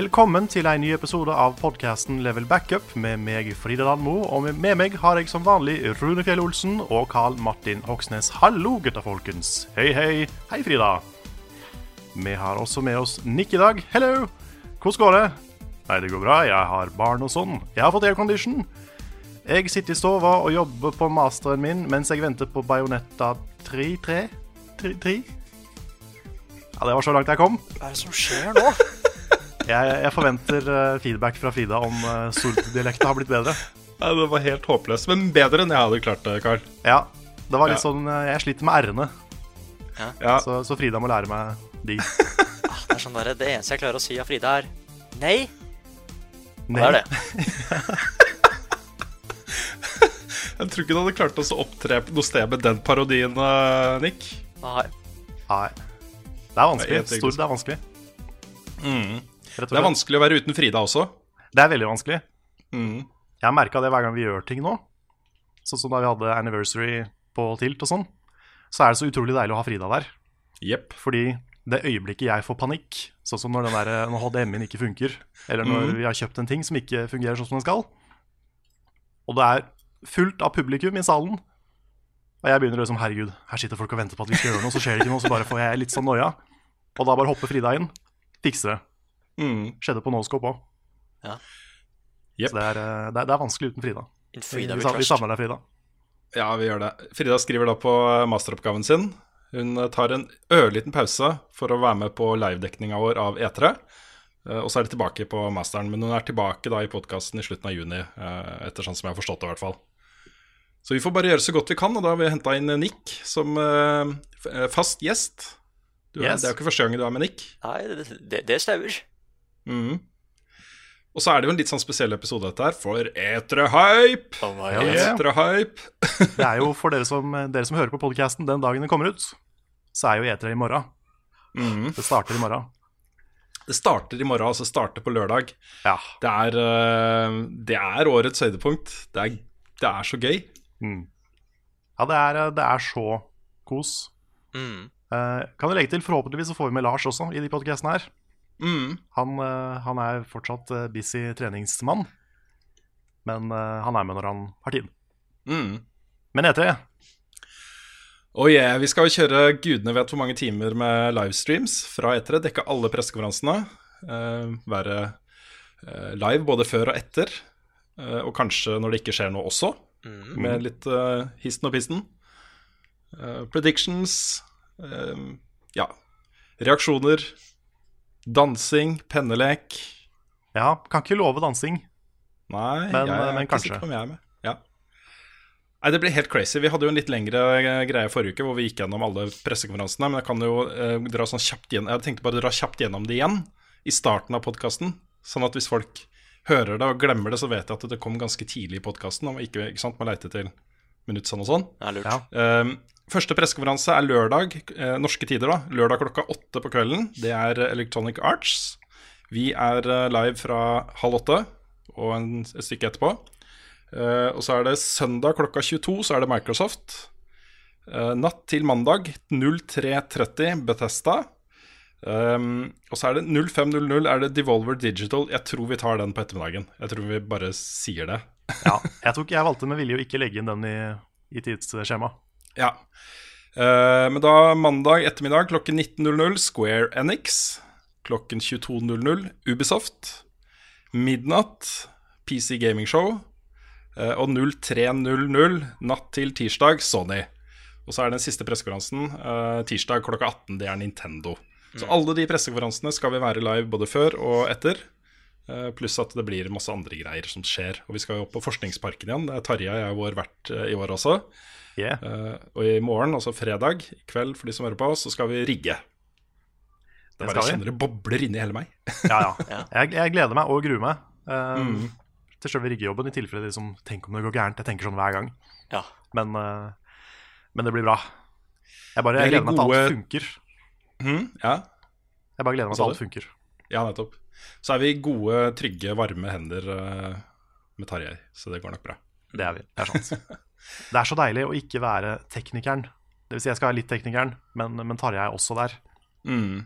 Velkommen til en ny episode av podkasten Level Backup med meg, Frida Danmo. Og med meg har jeg som vanlig Rune Fjell Olsen og Carl Martin Hoksnes. Hallo, gutta folkens. Hei, hei. Hei, Frida. Vi har også med oss Nick i dag. Hello. Hvordan går det? Nei, det går bra. Jeg har barn og sånn. Jeg har fått aircondition. Jeg sitter i stua og jobber på masteren min mens jeg venter på Bajonetta 3 3 3 3 Ja, det var så langt jeg kom. Hva er det som skjer nå? Jeg, jeg forventer eh, feedback fra Frida om uh, Stord-dialekta har blitt bedre. Ja, det var helt håpløst, men bedre enn jeg hadde klart det, Carl. Ja, det var litt Ja. sånn eh, Jeg sliter med r-ene, Ja, så, så Frida må lære meg de. Ah, det er sånn der, det eneste jeg klarer å si av Frida, er nei. Nei. Det er det? Jeg tror ikke du hadde klart å så opptre noe sted med den parodien, eh, Nick. Nei. Nei. Det er vanskelig. Stort, det er vanskelig. Mm. Det er vanskelig å være uten Frida også. Det er veldig vanskelig. Mm. Jeg har merka det hver gang vi gjør ting nå. Sånn som da vi hadde anniversary på Tilt og sånn. Så er det så utrolig deilig å ha Frida der. Yep. Fordi det øyeblikket jeg får panikk, sånn som når, der, når HDMI-en ikke funker, eller når mm. vi har kjøpt en ting som ikke fungerer sånn som den skal, og det er fullt av publikum i salen, og jeg begynner liksom Herregud, her sitter folk og venter på at vi skal gjøre noe, så skjer det ikke noe, så bare får jeg litt sånn noia. Og da bare hopper Frida inn, fikser det. Mm. Skjedde på Noscope òg. Jepp. Så det er, eh, det, er, det er vanskelig uten Frida. Frida vi, vi savner deg, Frida. Ja, vi gjør det. Frida skriver da på masteroppgaven sin. Hun eh, tar en ørliten pause for å være med på livedekninga vår av E3. eh, Og så er det tilbake på masteren. Men hun er tilbake da i podkasten i slutten av juni, eh, etter sånn som jeg har forstått det, i hvert fall. Så vi får bare gjøre så godt vi kan, og da har vi henta inn Nick som eh, eh, fast gjest. Du Yes. Det er jo ikke første gang du er med Nick. Nei, det, det, det stemmer. Mhm. Og så er det jo en litt sånn spesiell episode dette her, for E3-hype! Oh ja. E3-hype! Det er jo for dere som, dere som hører på podkasten den dagen den kommer ut, så er jo E3 i morgen. Mm. Det starter i morgen. Det starter i morgen, altså starter på lørdag. Ja. Det er, eh, det er årets høydepunkt. Det er, det er så gøy. Mm. Ja, det er, det er så kos. Mm. Eh, kan du legge til, forhåpentligvis så får vi med Lars også i de podcastene her. Mm. Han, eh, han er fortsatt eh, busy treningsmann, men eh, han er med når han har tid. Mm. Men E E3, Oh yeah, vi skal jo kjøre gudene vet hvor mange timer med livestreams fra E3. Dekke alle pressekonferansene. eh, være eh, live både før og etter. eh, og kanskje når det ikke skjer noe også, Mm. med litt uh, histen og pisten. Uh, predictions. Uh, ja. Reaksjoner. Dansing. Pennelek. ja, kan ikke love dansing. Nei, Men- jeg er men ikke kanskje. sikker på om jeg er med. Ja. Nei, Det blir helt crazy. Vi hadde jo en litt lengre eh, greie forrige uke hvor vi gikk gjennom alle pressekonferansene. Men jeg kan jo eh, dra sånn kjapt igjen Jeg tenkte bare å dra kjapt gjennom det igjen i starten av podkasten. Sånn at hvis folk hører det og glemmer det, så vet jeg at det kom ganske tidlig i podkasten. Og ikke, ikke sant, man leter til minuttsene og sånn. Er lurt. Ja. Første pressekonferanse er lørdag, eh, norske tider, da. Lørdag klokka åtte på kvelden. Det er eh, Electronic Arts. Vi er eh, live fra halv åtte og en, et stykke etterpå. Eh, og så er det søndag klokka 22, så er det Microsoft. Eh, natt til mandag 03.30 Bethesda. Um, og så er det 05.00 er det Devolver Digital. Jeg tror vi tar den på ettermiddagen. Jeg tror vi bare sier det. Ja, jeg, tok, jeg valgte med vilje å ikke legge inn den i, i tidsskjemaet. Ja. Eh, men da mandag ettermiddag klokken 19.00 Square Enix. Klokken 22.00 Ubisoft. Midnatt PC Gaming Show. Eh, og 03.00 natt til tirsdag Sony. Og så er den siste pressekonferansen eh, tirsdag klokka 18. Det er Nintendo. Så alle de pressekonferansene skal vi være live både før og etter. Pluss at det blir masse andre greier som skjer. Og vi skal jo opp på Forskningsparken igjen. Der Tarjei er vår vert i år også. Yeah. Uh, Og i morgen, altså fredag, i kveld for de som hører på, så skal vi rigge. Det bare kjenner det bobler inni hele meg. Ja, ja. Ja. Jeg, jeg gleder meg og gruer meg uh, Mm. til selve riggejobben, i tilfelle de som tenker om det går gærent. Jeg tenker sånn hver gang. Ja. Men, uh, men det blir bra. Jeg bare jeg gleder meg til gode- alt funker. Mm, ja, Jeg bare gleder meg til alt funker. ja, nettopp. Så er vi gode, trygge, varme hender eh, med Tarjei, så det går nok bra. Det er vi. Det er sant. det er så deilig å ikke være teknikeren. Det vil si, jeg skal være litt teknikeren, men, men Tarjei er også der. Mm.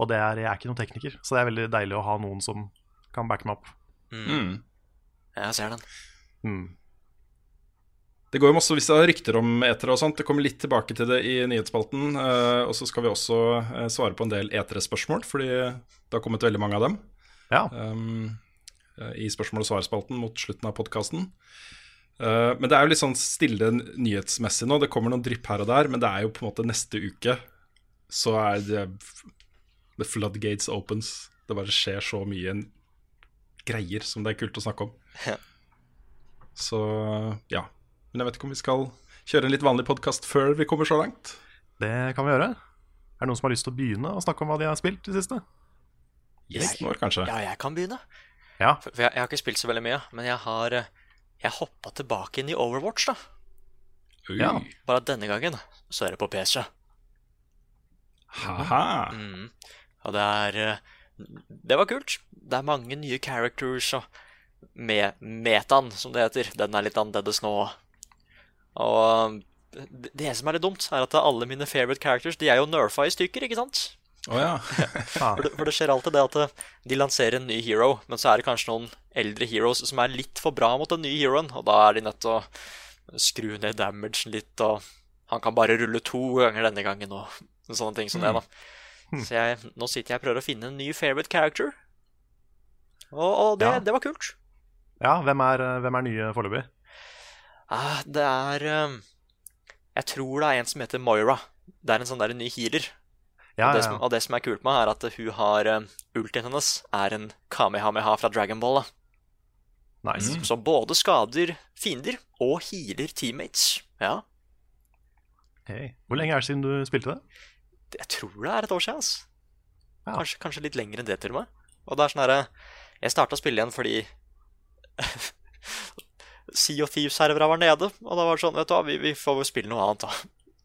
Og det er, jeg er ikke noen tekniker, så det er veldig deilig å ha noen som kan backe meg opp. Mm. Jeg ser den. Mm. Det går jo masse hvis det er rykter om etere og sånt. Det kommer litt tilbake til det i nyhetsspalten. eh, og så skal vi også eh, svare på en del etere-spørsmål, fordi det har kommet veldig mange av dem. Ja. um, I spørsmål- og svarspalten mot slutten av podkasten. Men det er jo litt sånn stille nyhetsmessig nå. Det kommer noen drypp her og der, men det er jo på en måte neste uke så er det The floodgates opens. Det bare skjer så mye greier som det er kult å snakke om. Ja. Så ja. Men jeg vet ikke om vi skal kjøre en litt vanlig podkast før vi kommer så langt. Det kan vi gjøre. Er det noen som har lyst til å begynne å snakke om hva de har spilt i det siste? Gjesten vår, kanskje. Ja, jeg kan begynne. Ja. For, for jeg, jeg har ikke spilt så veldig mye, men jeg har eh, Jeg hoppa tilbake inn i Overwatch, da. Ja. Bare at denne gangen så er det på PC. Haha. Mm. Og det er eh, Det var kult. Det er mange nye characters og med metaen, som det heter. Den er litt annerledes nå. Og det det som er litt dumt, er at alle mine favorite characters De er jo nerfa i stykker, ikke sant? Å ja. For det, for det skjer alltid det at eh, de lanserer en ny hero, men så er det kanskje noen eldre heroes som er litt for bra mot den nye heroen, og da er de nødt til å skru ned damagen litt, og han kan bare rulle to ganger denne gangen, og sånne ting som det, da. Så jeg, nå sitter jeg og prøver å finne en ny favorite character, og, og det, Ja. det var kult. ja, hvem er, hvem er nye foreløpig? Ah, det er eh, Jeg tror det er en som heter Moira. Det er en sånn der ny healer. Ja, og, det som, og det som er kult med, er at hun har uh, Ultien hennes er en Kamehameha fra Dragon Ball. Da. Nice. Som både skader fiender og healer teammates. Ja, Hey. Hvor lenge er det siden du spilte det? jeg tror det er et år siden. Altså. Ja. Kanskje, kanskje litt lenger enn det, til og med. Og det er sånn herre Jeg starta å spille igjen fordi Sea of Thieves-servera var nede, og da var det sånn Vet du hva, vi, vi får spille noe annet, da.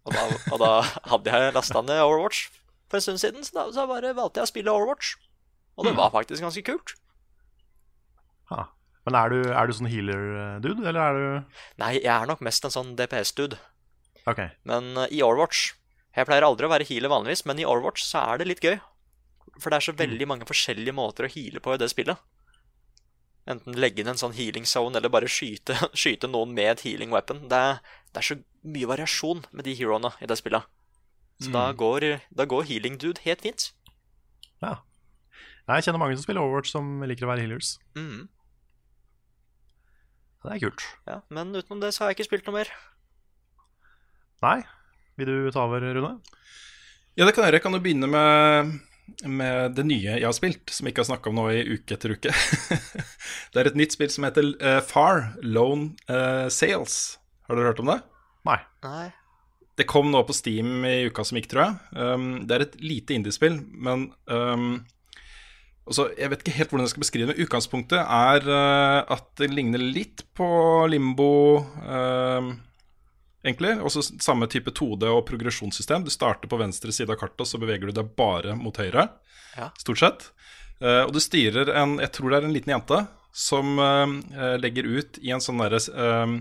Og da, og da hadde jeg lasta ned Overwatch for en stund siden, så da så bare valgte jeg å spille Overwatch. Og det var faktisk ganske kult. Ha. Men er du, er du sånn healer-dude, eller er du Nei, jeg er nok mest en sånn DPS-dude. Okay. Men uh, i Overwatch Jeg pleier aldri å være healer vanligvis, men i Overwatch så er det litt gøy. For det er så veldig mange forskjellige måter å heale på i det spillet. Enten legge inn en sånn healing zone, eller bare skyte, skyte noen med et healing weapon. Det det er så mye variasjon med de heroene i det spillet. Så da, går, da går healing dude helt fint. Ja. Jeg kjenner mange som spiller Overwatch som liker å være healers. Mm. Det er kult. Ja, men utenom det så har jeg ikke spilt noe mer. Nei, vil du ta over, Rune? Ja, det kan jeg gjøre. Jeg kan jo begynne med, med det nye jeg har spilt, som jeg ikke har snakka om nå i uke etter uke. det er et nytt spill som heter uh, Far Lone uh, Sales. Har dere hørt om det? Nei. Nei. Det kom nå på Steam i uka som gikk, tror jeg. Um, det er et lite indiespill, men um, også, Jeg vet ikke helt hvordan jeg skal beskrive det. Utgangspunktet er uh, at det ligner litt på Limbo, um, egentlig. Også samme type 2D og progresjonssystem. Du starter på venstre side av kartet, og så beveger du deg bare mot høyre. Ja. Stort sett. Uh, og du styrer en Jeg tror det er en liten jente som uh, legger ut i en sånn derre um,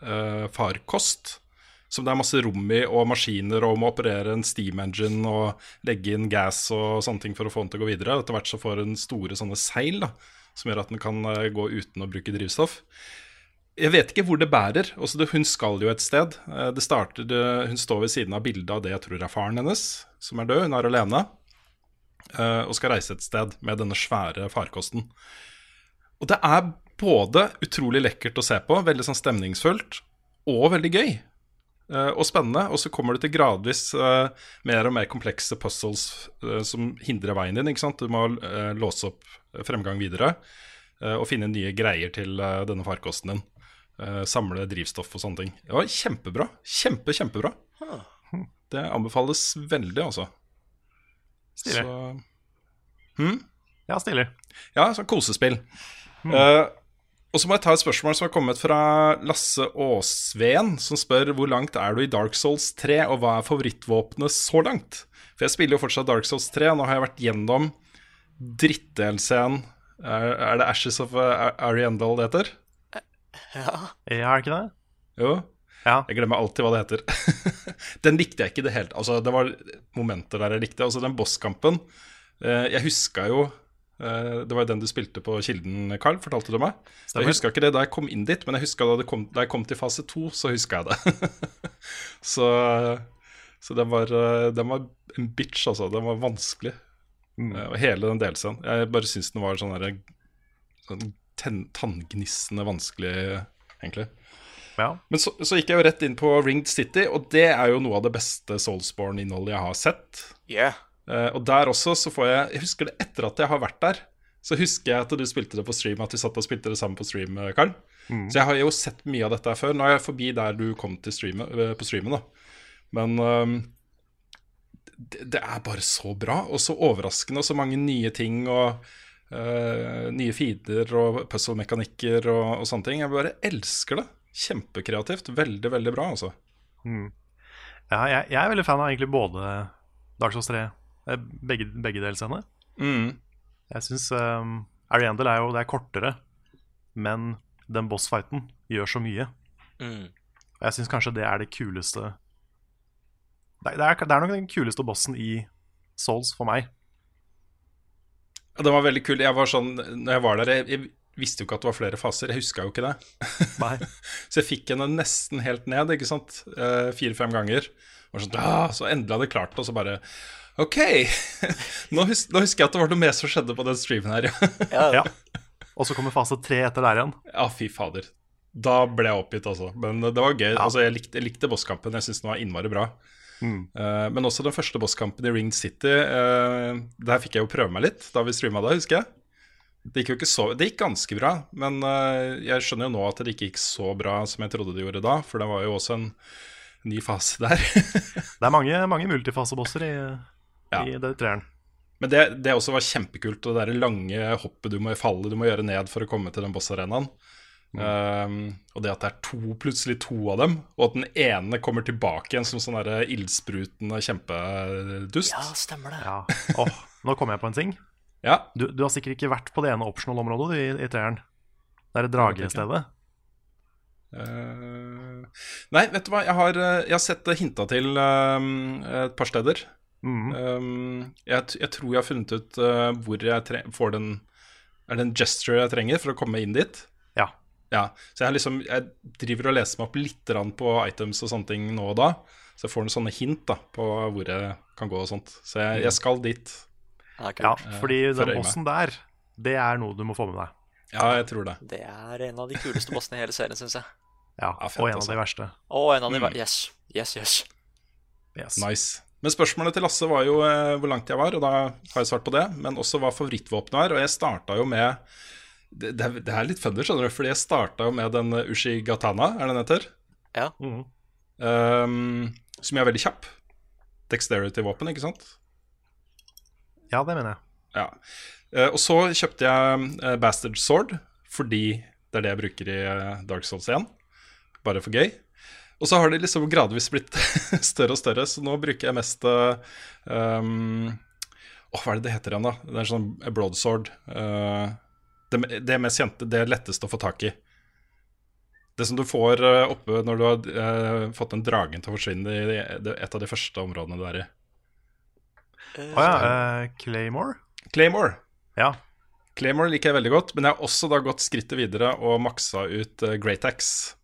steampunk farkost. som det er masse rom i, og maskiner, og må operere en steam engine og legge inn gas og sånne ting for å få den til å gå videre. Etter hvert så får den store sånne seil da, som gjør at den kan eh, gå uten å bruke drivstoff. Jeg vet ikke hvor det bærer. Også det, hun skal jo et sted. Eh, Det starter, hun står ved siden av bildet av det jeg tror er faren hennes, som er død. Hun er alene. Og skal reise et sted med denne svære farkosten. Og det er både utrolig lekkert å se på, veldig sånn stemningsfullt, og veldig gøy. eh, og spennende. Og så kommer du til gradvis uh, mer og mer komplekse puzzles uh, som hindrer veien din. ikke sant? Du må uh, låse opp fremgang videre eh, og finne nye greier til denne farkosten din. Eh, samle drivstoff og sånne ting. Det var kjempebra. Kjempe, kjempebra. Det anbefales veldig, altså. Stilig. Så Ja, stilig. ja, sånn kosespill. Eh, og så må jeg ta et spørsmål som har kommet fra Lasse Aasveen, som spør hvor langt er du i Dark Souls 3, og hva er favorittvåpenet så langt? For jeg spiller jo fortsatt Dark Souls 3, og nå har jeg vært gjennom dritt-DLC-en. Er, er det Ashes of uh, Ariendal det heter? Ja. Ja, er det ikke det? Jo. Ja. Jeg glemmer alltid hva det heter. den likte jeg ikke i det hele Altså, det var momenter der jeg likte. Altså, den bosskampen eh, Jeg huska jo eh, Det var jo den du spilte på Kilden, Carl, fortalte du meg. Stemmer. Jeg huska ikke det da jeg kom inn dit, men jeg da, det kom- da jeg kom til fase to, så huska jeg det. så så den var, eh, den var en bitch, altså. Den var vanskelig. Mm. Hele den delscenen. Jeg bare syns den var sånn derre sånn tanngnissende vanskelig, egentlig. Ja. Men så, så gikk jeg jo rett inn på Ringed City, og det er jo noe av det beste Soulsborne-innholdet jeg har sett. Yeah. Eh, og der også så får jeg Jeg husker det etter at jeg har vært der. Så husker jeg at du spilte det på stream, at vi satt og spilte det sammen på stream, Karl. Karl. Så jeg har jo sett mye av dette her før. Nå er jeg forbi der du kom til stream, eh, på streamen, da. Men um, det, det er bare så bra, og så overraskende, og så mange nye ting, og uh, nye feeder og puzzle-mekanikker og, og sånne ting. Jeg bare elsker det. Kjempekreativt. Veldig, veldig bra, altså. Ja, jeg, jeg er veldig fan av egentlig både Dark Souls 3, eh, begge, begge delscener. Mm. Jeg syns um, Ariandel er jo det er kortere, men den bossfighten gjør så mye. Mm. Og jeg syns kanskje det er det kuleste det, er, det er nok den kuleste bossen i Souls for meg. Ja, Den var veldig kul. Jeg var sånn, når jeg var der, jeg, jeg visste jo ikke at det var flere faser. Jeg huska jo ikke det. Nei. Så jeg fikk henne nesten helt ned, ikke sant. Eh, Fire-fem ganger. Sånn, ah, så endelig hadde jeg klart det, og så bare OK! nå, hus nå husker jeg at det var noe mer som skjedde på den streamen her, ja. Ja. Og så kommer fase tre etter der igjen. ja, fy fader. Da ble jeg oppgitt, altså. Men det var gøy. Altså, jeg, likte, jeg likte bosskampen. Jeg syns den var innmari bra. Eh, men også den første bosskampen i Ringed City. Uh, der fikk jeg jo prøve meg litt da vi streama det, husker jeg. Det gikk jo ikke så Det gikk ganske bra, men uh, jeg skjønner jo nå at det ikke gikk så bra som jeg trodde det gjorde da, for det var jo også en ny fase der. Det er mange, mange multifasebosser i, Ja. i det treeren. Men det, det også var kjempekult, og det der lange hoppet du må falle du må gjøre ned for å komme til den bossarenaen. Um, og det at det er to, plutselig to av dem, og at den ene kommer tilbake igjen som sånn der ildsprutende kjempedust. Ja, stemmer det. Ja. Oh, nå kom jeg på en ting. Ja, Du, du har sikkert ikke vært på det ene optional-området i, i treeren. Det er dragestedet. Uh, nei, vet du hva, jeg har, eh, jeg har sett det hinta til uh, et par steder. Mhm. Um, jeg, jeg tror jeg har funnet ut uh, hvor jeg tre får den Er det en gesture jeg trenger for å komme inn dit? Ja. Ja, så jeg, liksom, jeg driver og leser meg opp litt på items og sånne ting nå og da. Så jeg får noen sånne hint da på hvor jeg kan gå og sånt. Så jeg, jeg skal dit. Ja, ja, fordi for den bossen der, det er noe du må få med deg. Ja, jeg tror det. Det er en av de kuleste bossene i hele serien, syns jeg. Ja, Og en av altså. de verste. Og en av de Mm. Yes, yes, yes. Yes. Nice. Men spørsmålet til Lasse var jo eh, hvor langt jeg var, og da har jeg svart på det. Men også hva favorittvåpenet var. Og jeg starta jo med det, det, er, det er litt funny, skjønner du, fordi jeg starta jo med den eh, Ushigatana, er den heter? Ja. Mhm. Um, som er veldig kjapp. Dexterity-våpen, ikke sant? Ja, det mener jeg. Ja. Uh, og så kjøpte jeg uh, Bastard Sword, fordi det er det jeg bruker i Dark Souls 1. Bare for gøy. Og så har det liksom gradvis blitt større og større, så nå bruker jeg mest uh, um, Åh, hva er det det heter igjen, da? Det er sånn broadsword. Uh, det, det mest kjente, det er lettest å få tak i. Det som du får uh, oppe når du har uh, fått den dragen til å forsvinne i et av de første områdene du er i. Å ja, Uh, Claymore? Claymore. Ja. Claymore liker jeg veldig godt, men jeg har også da gått skrittet videre og maksa ut uh, Great Axe.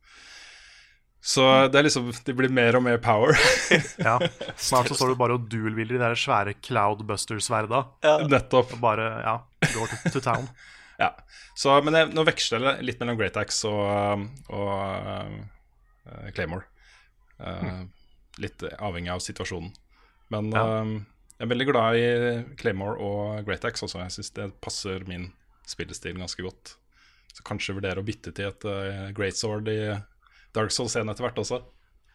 Så det er liksom de blir mer og mer power. ja. Snart så står du bare og dual-wheeler de der svære Cloudbuster-sverda. Nettopp. Og bare, ja, går to, to town. Ja. Så, men jeg, nå veksler det litt mellom Great Axe og, og uh, Claymore. Eh, Litt avhengig av situasjonen. Men Ja. uh, jeg er veldig glad i Claymore og Great Axe også. Jeg syns det passer min spillestil ganske godt. Så kanskje vurdere å bytte til et uh, Great Sword i Dark Souls 1 etter hvert også.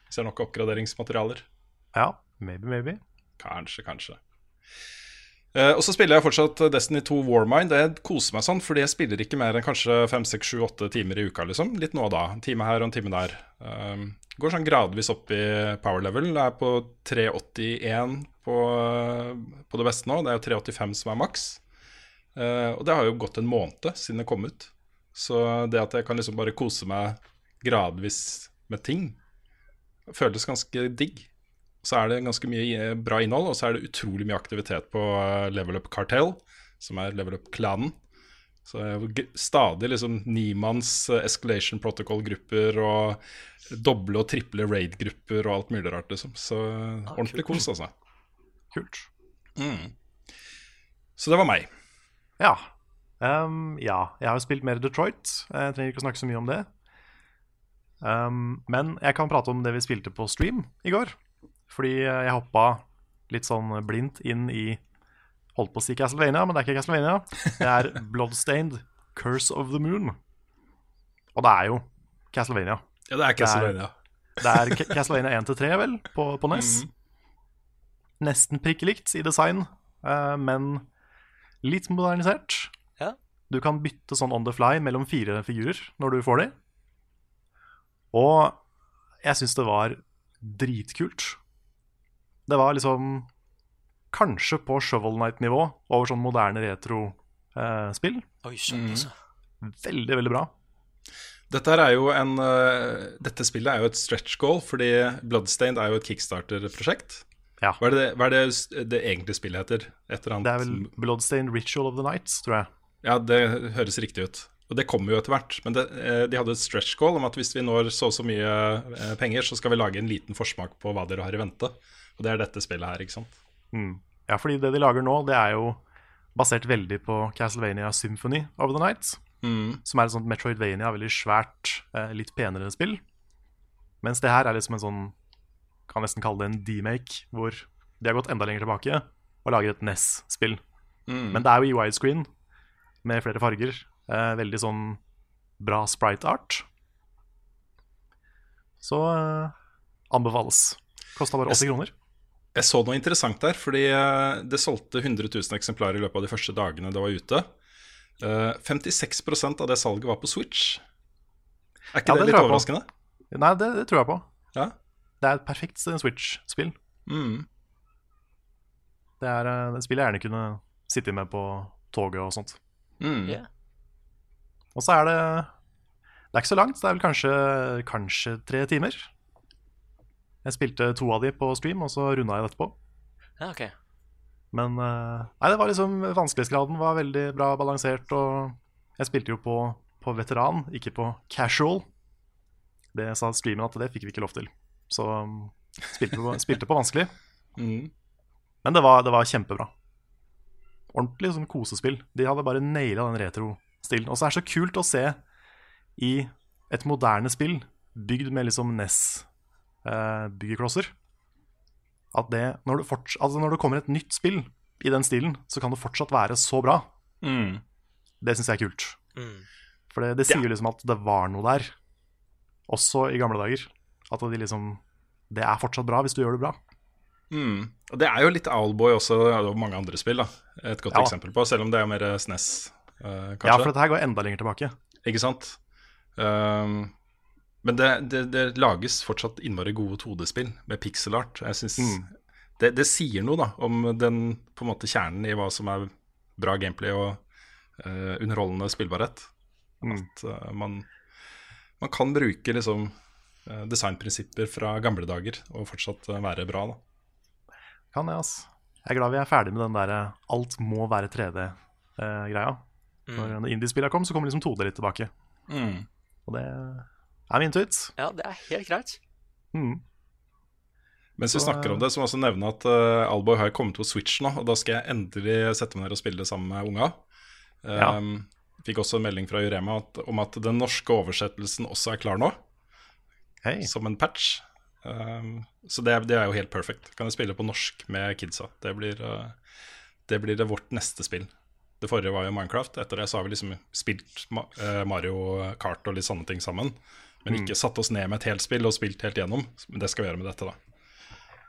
Hvis det er nok oppgraderingsmaterialer. Ja, maybe, maybe. Kanskje, kanskje. Uh, og så spiller jeg fortsatt Destiny 2 Warmind. Jeg koser meg sånn, fordi jeg spiller ikke mer enn kanskje 5-6-7-8 timer i uka. liksom Litt nå og da. En time her og en time der. Um, går sånn gradvis opp i power level. Det er på 381 på, på det beste nå. Det er jo 385 som er maks. Uh, og det har jo gått en måned siden det kom ut. Så det at jeg kan liksom bare kose meg gradvis med ting, føles ganske digg. Så er det ganske mye eh, bra innhold, og så er det utrolig mye aktivitet på eh, Level Up Cartel, som er Level Up-klanen. Så det stadig liksom nimanns eh, Escalation Protocol-grupper og doble og triple raid-grupper og alt mulig rart, liksom. Så ah, ordentlig kos, altså. Kult. Så det var meg. Ja. Um, ja, jeg har jo spilt mer Detroit. Jeg trenger ikke å snakke så mye om det. Ehm, men jeg kan prate om det vi spilte på stream i går. Fordi eh, jeg hoppa litt sånn blindt inn i Holdt på å si Castlevania, men det er ikke Castlevania. Det er Bloodstained Curse of the Moon. Og det er jo Castlevania. Ja, det er Castlevania. Det er Ca- Castlevania 1-3, vel, på, på NES. Nesten prikke likt i design, uh, men litt modernisert. Ja. Du kan bytte sånn on the fly mellom fire figurer når du får de. Og jeg syns det var dritkult. Det var liksom kanskje på Shovel Night-nivå over sånn moderne retro-spill. Oi, mm. veldig, veldig bra. Dette, er jo en, uh, dette spillet er jo et stretch goal, fordi Bloodstained er jo et kickstarter-prosjekt. Ja. Hva er det hva er det, det egentlige spillet heter? Et eller annet Det er vel Bloodstained Ritual of the Nights, tror jeg. Ja, det høres riktig ut. Og det kommer jo etter hvert. Men det, eh, de hadde et stretch goal om at hvis vi når så og så mye eh, penger, så skal vi lage en liten forsmak på hva dere har i vente. Og det er dette spillet her, ikke sant. Mm. Ja, fordi det de lager nå, det er jo basert veldig på Castlevania Symphony of the Night. Som er et sånt Metroidvania, veldig svært, eh, litt penere spill. Mens det her er liksom en sånn Kan nesten kalle det en demake, hvor de har gått enda lenger tilbake og lager et NES-spill. Men det er jo i widescreen, med flere farger. Eh, veldig sånn bra sprite art. Så eh, anbefales. Kosta bare 80 kroner. Jeg så noe interessant der, fordi eh, det solgte 100 000 eksemplarer i løpet av de første dagene det var ute. Eh, 56% av det salget var på Switch. Er ikke Ja, det, det litt overraskende? på. Nei, det, det tror jeg på. Ja. Det er et perfekt Switch-spill. Mm. Det er et det spillet jeg gjerne kunne sitte med på toget og sånt. Mm. Ja. Og så er det Det er ikke så langt. Det er vel kanskje, kanskje tre timer. Jeg spilte to av de på stream, og så runda jeg det etterpå. Ja, okay. Men eh, Nei, det var liksom vanskelighetsgraden var veldig bra balansert, og jeg spilte jo på, på veteran, ikke på casual. Det sa streamen at det fikk vi ikke lov til. Så um, spilte på, spilte på vanskelig. Mm. Men det var, det var kjempebra. Ordentlig sånn kosespill. De hadde bare naila den retro-stilen. Og så er det så kult å se i et moderne spill bygd med liksom NES-byggeklosser at det når, du forts altså når det kommer et nytt spill i den stilen, så kan det fortsatt være så bra. Mm. Det syns jeg er kult. Mm. For det, det sier jo liksom at det var noe der, også i gamle dager. At de liksom Det er fortsatt bra hvis du gjør det bra. Mm. Og det er jo litt Owlboy også, jo mange andre spill. da Et godt Ja. eksempel på, selv om det er mer SNES, kanskje. Ja, for dette her går enda lenger tilbake. Ikke sant? Um, men det, det, det lages fortsatt innmari gode 2D-spill med pixel art. Jeg synes Mm. det, det sier noe da om den på en måte kjernen i hva som er bra gameplay og uh, underholdende spillbarhet. Mm. At uh, man, man kan bruke liksom designprinsipper fra gamle dager og fortsatt være bra. da Kan det, altså. Jeg er glad vi er ferdig med den derre alt må være 3D-greia. Når når indiespillene kom, så kom liksom 2D litt tilbake. Og det er min tweet. Ja, det er helt greit. Mm. Mens vi snakker om det, så må jeg også nevne at uh, Alboy har kommet på Switch nå, og da skal jeg endelig sette meg ned og spille det sammen med unga. Ja. Um, Fikk også en melding fra Jurema at, om at den norske oversettelsen også er klar nå, Hey. som en patch. Um, så det, det er jo helt perfect. Kan jeg spille på norsk med kidsa. Det blir, uh, det blir det vårt neste spill. Det forrige var jo Minecraft. Etter det så har vi liksom spilt uh, Mario Kart og litt sånne ting sammen. Men ikke satt oss ned med et helt spill og spilt helt gjennom. Men det skal vi gjøre med dette, da.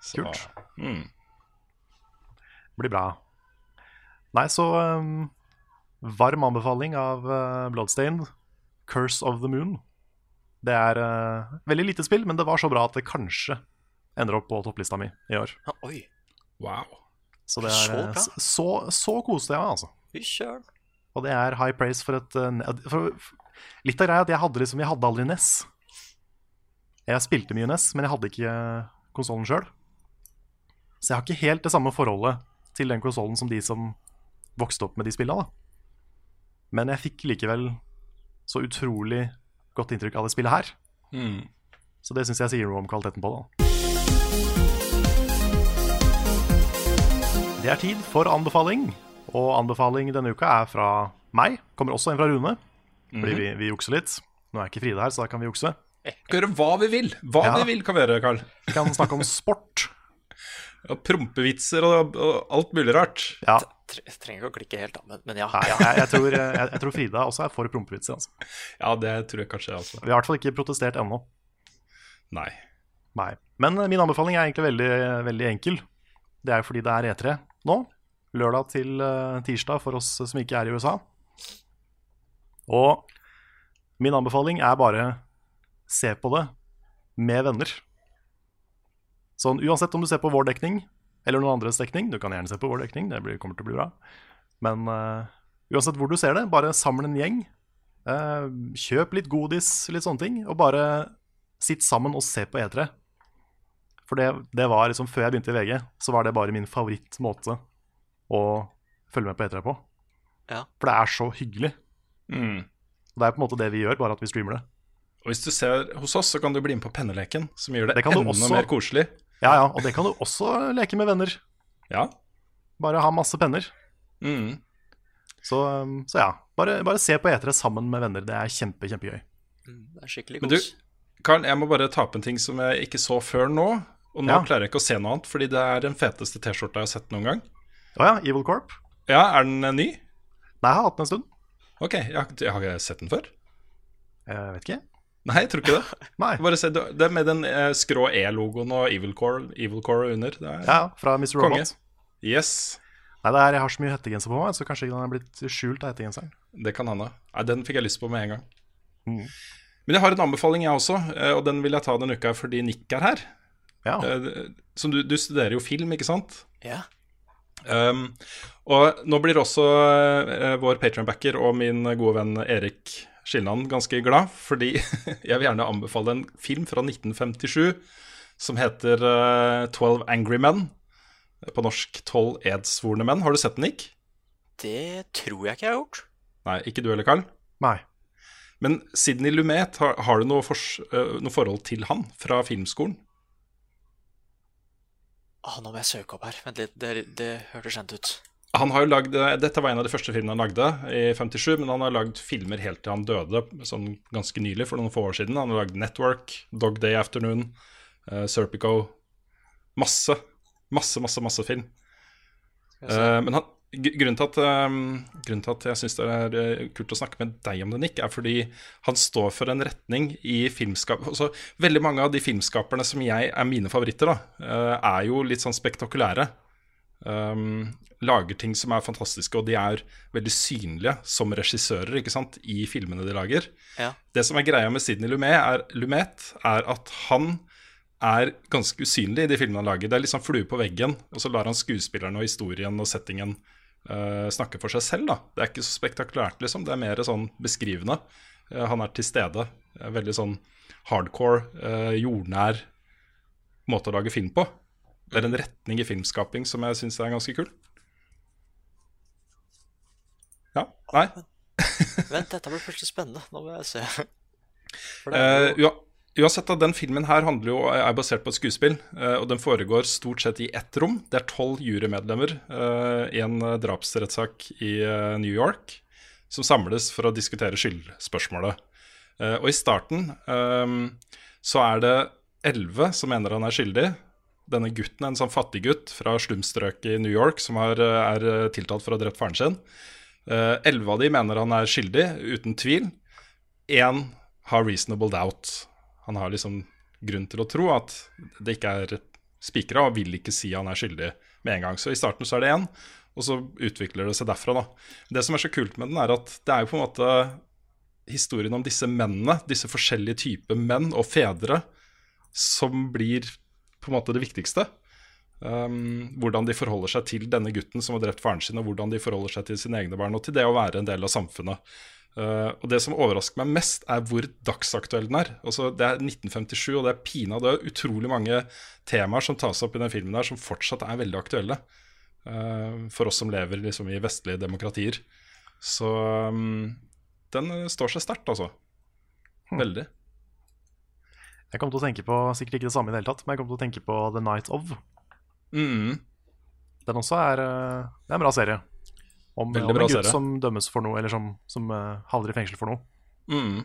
Så, Kult. Mm. Blir bra. Nei, så um, varm anbefaling av uh, Bloodstained, Curse of the Moon. Det er uh, veldig lite spill, men det var så bra at det kanskje ender opp på topplista mi i år. Ja, oi. Wow. Så det er Så uh, bra. så, så koste jeg meg, altså. Fy søren. Og det er high praise for et uh, for, Litt av greia er at jeg hadde liksom Jeg hadde aldri NES. Jeg spilte mye NES, men jeg hadde ikke konsollen sjøl. Så jeg har ikke helt det samme forholdet til den konsollen som de som vokste opp med de spilla. da. Men jeg fikk likevel så utrolig godt inntrykk av det spillet her. Mm. Så det syns jeg sier noe om kvaliteten på det. Det er tid for anbefaling. Og anbefaling denne uka er fra meg. Kommer også en fra Rune. Fordi vi, vi jukser litt. Nå er ikke Fride her, så da kan vi jukse. Vi kan gjøre hva vi vil. Hva Ja. vi vil kan vi gjøre, Carl. Vi kan snakke om sport. Og prompevitser og, og alt mulig rart. Ja, Jeg trenger ikke å klikke helt, da, men, men ja. Nei, ja. jeg, jeg, tror, jeg, jeg tror Frida også er for prompevitser. Altså. Ja, det tror jeg kanskje også. Vi har i hvert fall ikke protestert ennå. Nei. Nei. Men eh, min anbefaling er egentlig veldig, veldig enkel. Det er jo fordi det er E3 nå. Lørdag til eh, tirsdag for oss som ikke er i USA. Og min anbefaling er bare se på det med venner. Sånn uansett om du ser på vår dekning eller noen andres dekning, du kan gjerne se på vår dekning, det kommer til å bli bra. Men uh, uansett hvor du ser det, bare samle en gjeng. Uh, kjøp litt godis, litt sånne ting, og bare sitt sammen og se på E3. For det, det var liksom, før jeg begynte i VG, så var det bare min favorittmåte å følge med på E3 på. Ja. For det er så hyggelig. Mm. Det er på en måte det vi gjør, bare at vi streamer det. Og hvis du ser hos oss, så kan du bli med på penneleken, som gjør det, Det enda også. mer koselig. Ja, ja, og det kan du også leke med venner. Ja. Bare ha masse penner. Mm. Så, um, så ja, bare, bare se på E3 sammen med venner. Det er kjempe, kjempegøy. Mm, Det er skikkelig Men du, Karl, Carl, jeg må bare ta opp en ting som jeg ikke så før nå. Og nå Ja. klarer jeg ikke å se noe annet, fordi det er den feteste T-skjorta jeg har sett noen gang. Å ja, Evil Corp. Ja, er den eh, ny? Nei, jeg har hatt den en stund. Ok, jeg har, jeg har ikke sett den før. Jeg vet ikke. Nei, jeg tror ikke det. Nei. Bare se, Det er med den eh, skrå E-logoen og Evil Core, Evil Core under. Det er, Ja, fra Mr. Robot. Konge. Yes, Nei, det er, jeg har så mye hettegenser på meg, så kanskje ikke den er blitt skjult av hettegenseren. det kan hende. Nei, Den fikk jeg lyst på med en gang. Mm. Men jeg har en anbefaling, jeg også, eh, og den vil jeg ta denne uka fordi Nick er her. Ja. Eh, Som du, du studerer jo film, ikke sant? Ja. Um, og nå blir også uh, vår Patreon-backer og min gode venn Erik Skilnan ganske glad, fordi jeg vil gjerne anbefale en film fra 1957 som heter eh, 12 Angry Men. På norsk 12 edsvorne menn. Har du sett den, Nick? Det tror jeg ikke jeg har gjort. Nei, ikke du heller, Carl. Nei. Men Sidney Lumet, har, har du noe, fors, uh, noe forhold til han fra filmskolen? Ah, nå må jeg søke opp her. Vent litt, det, det hørtes kjent ut. Han har jo lagd, Dette var en av de første filmene han lagde i 57, men han har lagd filmer helt til han døde sånn ganske nylig, for noen få år siden. Han har lagd Network, Dog Day Afternoon, uh, Serpico Masse, masse, masse masse film. Uh, men han, grunnen, til at, um, grunnen til at jeg syns det er eh, kult å snakke med deg om det, Nick, er fordi han står for en retning i filmskap... Altså, veldig mange av de filmskaperne som jeg er mine favoritter, da, eh, er jo litt sånn spektakulære. Um, lager ting som er fantastiske, og de er veldig synlige som regissører ikke sant, i filmene de lager. Ja. Det som er greia med Sidney Lumet, er, Lumet, er at han er ganske usynlig i de filmene han lager. Det er sånn flue på veggen, og så lar han skuespillerne og historien og settingen eh, snakke for seg selv. da. Det er ikke så spektakulært, liksom. Det er mer sånn beskrivende. Uh, han er til stede. Eh, veldig sånn hardcore, uh, jordnær måte å lage film på. Det er en retning i filmskaping som jeg syns er ganske kul. Ja. Nei. Vent, dette blir plutselig spennende. Nå må jeg se. For det er jo, uansett, da, den filmen her jo, er basert på et skuespill, eh, og den foregår stort sett i ett rom. Det er tolv jurymedlemmer eh, i en eh, drapsrettssak i eh, New York som samles for å diskutere skyldspørsmålet. Eh, og i starten eh, så er det elleve som mener han er skyldig. Denne gutten er en sånn fattig gutt fra slumstrøket i New York som er, er tiltalt for å ha drept faren sin. Eh, elleve av de mener han er skyldig, uten tvil. Én har reasonable doubt. Han har liksom grunn til å tro at det ikke er spikra, og vil ikke si han er skyldig med en gang. Så i starten så er det én, og så utvikler det seg derfra. da. Det som er så kult med den, er at det er jo på en måte historien om disse mennene, disse forskjellige typer menn og fedre, som blir på en måte det viktigste. Um, hvordan de forholder seg til denne gutten som har drept faren sin, og hvordan de forholder seg til sine egne barn, og til det å være en del av samfunnet. Uh, og Det som overrasker meg mest, er hvor dagsaktuell den er. Altså, det er 1957, og det er pina det er utrolig mange temaer som tas opp i den filmen der som fortsatt er veldig aktuelle uh, for oss som lever liksom, i vestlige demokratier. Så um, den står seg sterkt, altså. Hm. Veldig. Jeg kommer til å tenke på sikkert ikke det samme i det hele tatt, men jeg kommer til å tenke på The Night of. Mm. Den også er, eh, det er en bra serie. Om, om en gutt serie. som dømmes for noe, eller som, som uh, havner i fengsel for noe. Mm.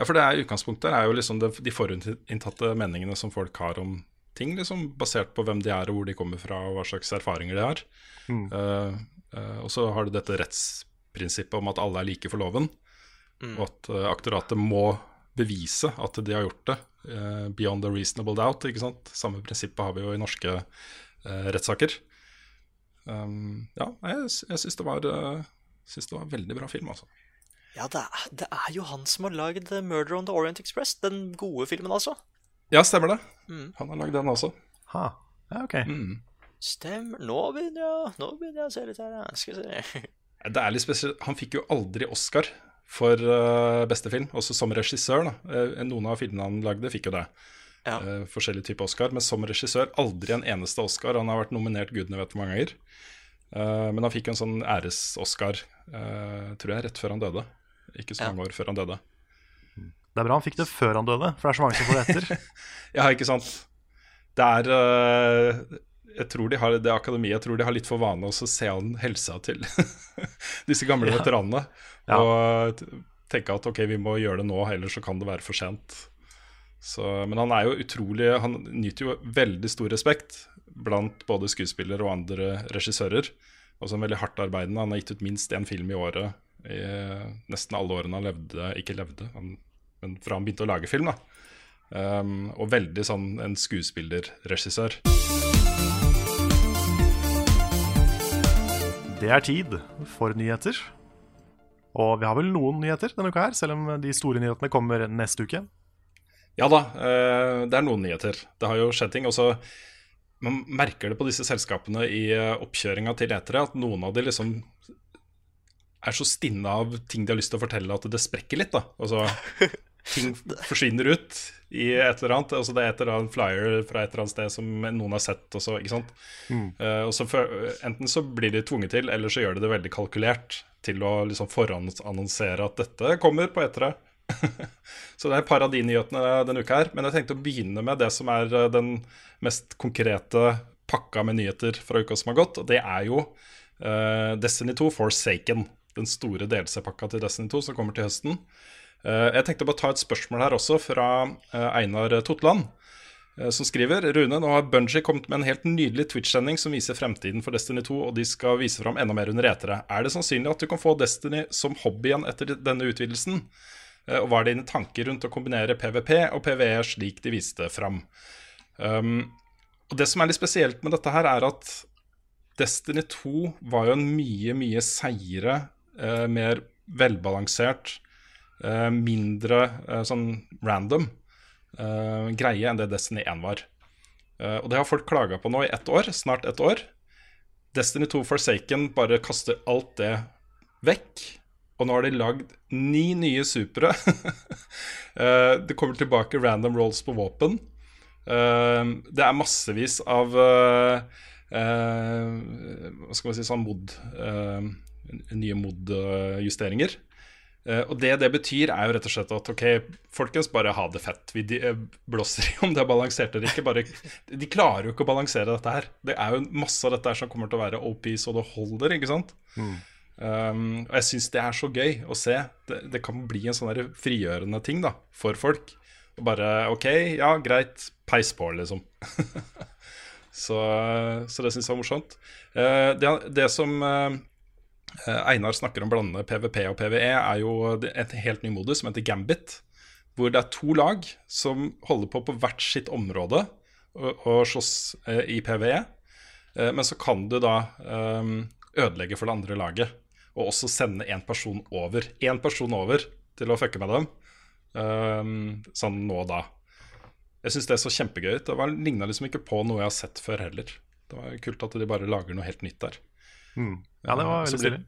Ja, for det er utgangspunktet er jo liksom det, de forutinntatte meningene som folk har om ting, liksom, basert på hvem de er, og hvor de kommer fra, og hva slags erfaringer de har. Mm. Uh, uh, og så har du dette rettsprinsippet om at alle er like for loven, mm. og at uh, aktoratet må bevise at de har gjort det. beyond a reasonable doubt. ikke sant? Samme prinsippet har vi jo i norske rettssaker. Um, ja, jeg, jeg syns det, uh, det, var veldig bra film, altså. Ja, det er, det er, jo han som har lagd 'Murder on the Orient Express'. Den gode filmen, altså. Ja, stemmer det. Mm. Han har lagd den også. Ha. Ja, ok. Mm. Stemmer. Nå begynner, jeg, nå begynner jeg å se litt her. Skal vi se. det er litt spesielt. Han fikk jo aldri Oscar for uh, beste film, også som regissør. da. Noen av filmene han lagde, fikk jo det. Ja. Uh, forskjellige typer Oscar. Men som regissør aldri en eneste Oscar. Han har vært nominert gudene vet hvor mange ganger. Uh, men han fikk en sånn æres-Oscar, uh, tror jeg, rett før han døde. Ikke så mange ja. år før han døde. Det er bra han fikk det før han døde, for det er så mange som får det etter. ja, ikke sant. Det er jeg tror de har, Det akademiet jeg tror de har litt for vane å se an helsa til disse gamle ja. veteranene. Ja. Og tenke at ok, vi må gjøre det nå, ellers så kan det være for sent. Så, men han er jo utrolig Han nyter jo veldig stor respekt blant både skuespillere og andre regissører. Også en veldig hardt arbeidende. Han har gitt ut minst én film i året i nesten alle årene han levde Ikke levde, han, men fra han begynte å lage film. da um, Og veldig sånn en skuespillerregissør. Det er tid for nyheter. Og vi har vel noen nyheter denne uka her, selv om de store nyhetene kommer neste uke. Ja da, eh, det er noen nyheter. Det har jo skjedd ting. Også, man merker det på disse selskapene i eh, oppkjøringa til etere, at noen av de liksom er så stinne av ting de har lyst til å fortelle, at det sprekker litt. da Altså, Ting forsvinner ut i et eller annet. Altså, det er et eller annet flyer fra et eller annet sted som noen har sett. Også, ikke sant? Mm. Uh, og så for, enten så blir de tvunget til, eller så gjør de det veldig kalkulert til å liksom forhåndsannonsere at dette kommer på etere. så det er et par av de nyhetene denne uka her. Men jeg tenkte å begynne med det som er eh, den mest konkrete pakka med nyheter fra uka som har gått. Og det er jo uh, Destiny 2 Forsaken. Den store DLC-pakka til Destiny 2 som kommer til høsten. Uh, jeg tenkte å ta et spørsmål her også fra uh, Einar Totland. Som skriver Rune, nå har Bunji kommet med en helt nydelig Twitch-sending som viser fremtiden for Destiny 2, og de skal vise fram enda mer under etere. Er det sannsynlig at du kan få Destiny som hobby igjen etter denne utvidelsen? Eh, og hva er dine tanker rundt å kombinere PVP og PVE slik de viste fram? Um, og Det som er litt spesielt med dette, her er at Destiny 2 var jo en mye, mye seigere, uh, mer velbalansert, uh, mindre uh, sånn random greie enn det Destiny 1 var. og det har folk klaga på nå i ett år, snart ett år. Destiny 2 Forsaken bare kaster alt det vekk og nå har de lagd ni nye supere. uh, det kommer tilbake random rolls på våpen. Uh, det er massevis av uh, Hva skal man si sånn mod Nye mod-justeringer. og det det betyr, er jo rett og slett at ok, folkens, bare ha det fett. Vi blåser i om det er balansert eller ikke. Bare, de klarer jo ikke å balansere dette her. Det er jo masse av dette her som kommer til å være OP så det holder, ikke sant? Mm. Um, og jeg syns det er så gøy å se. Det, det kan bli en sånn frigjørende ting da, for folk. Og bare OK, ja, greit, peis på, liksom. så, så det syns jeg var morsomt. Uh, det, det som uh, Einar snakker om blandende PVP og PVE, er jo et helt ny modus som heter Gambit. Hvor det er to lag som holder på på hvert sitt område og, og slåss uh, i PVE. Men så kan du da eh, ødelegge for det andre laget, og også sende én person over. Én person over til å fucke med dem. Um, sånn nå og da. Jeg syns det så kjempegøy ut. Det ligna liksom ikke på noe jeg har sett før heller. Det var kult at de bare lager noe helt nytt der. Mm. Ja, det var Eh, veldig blir- stilig.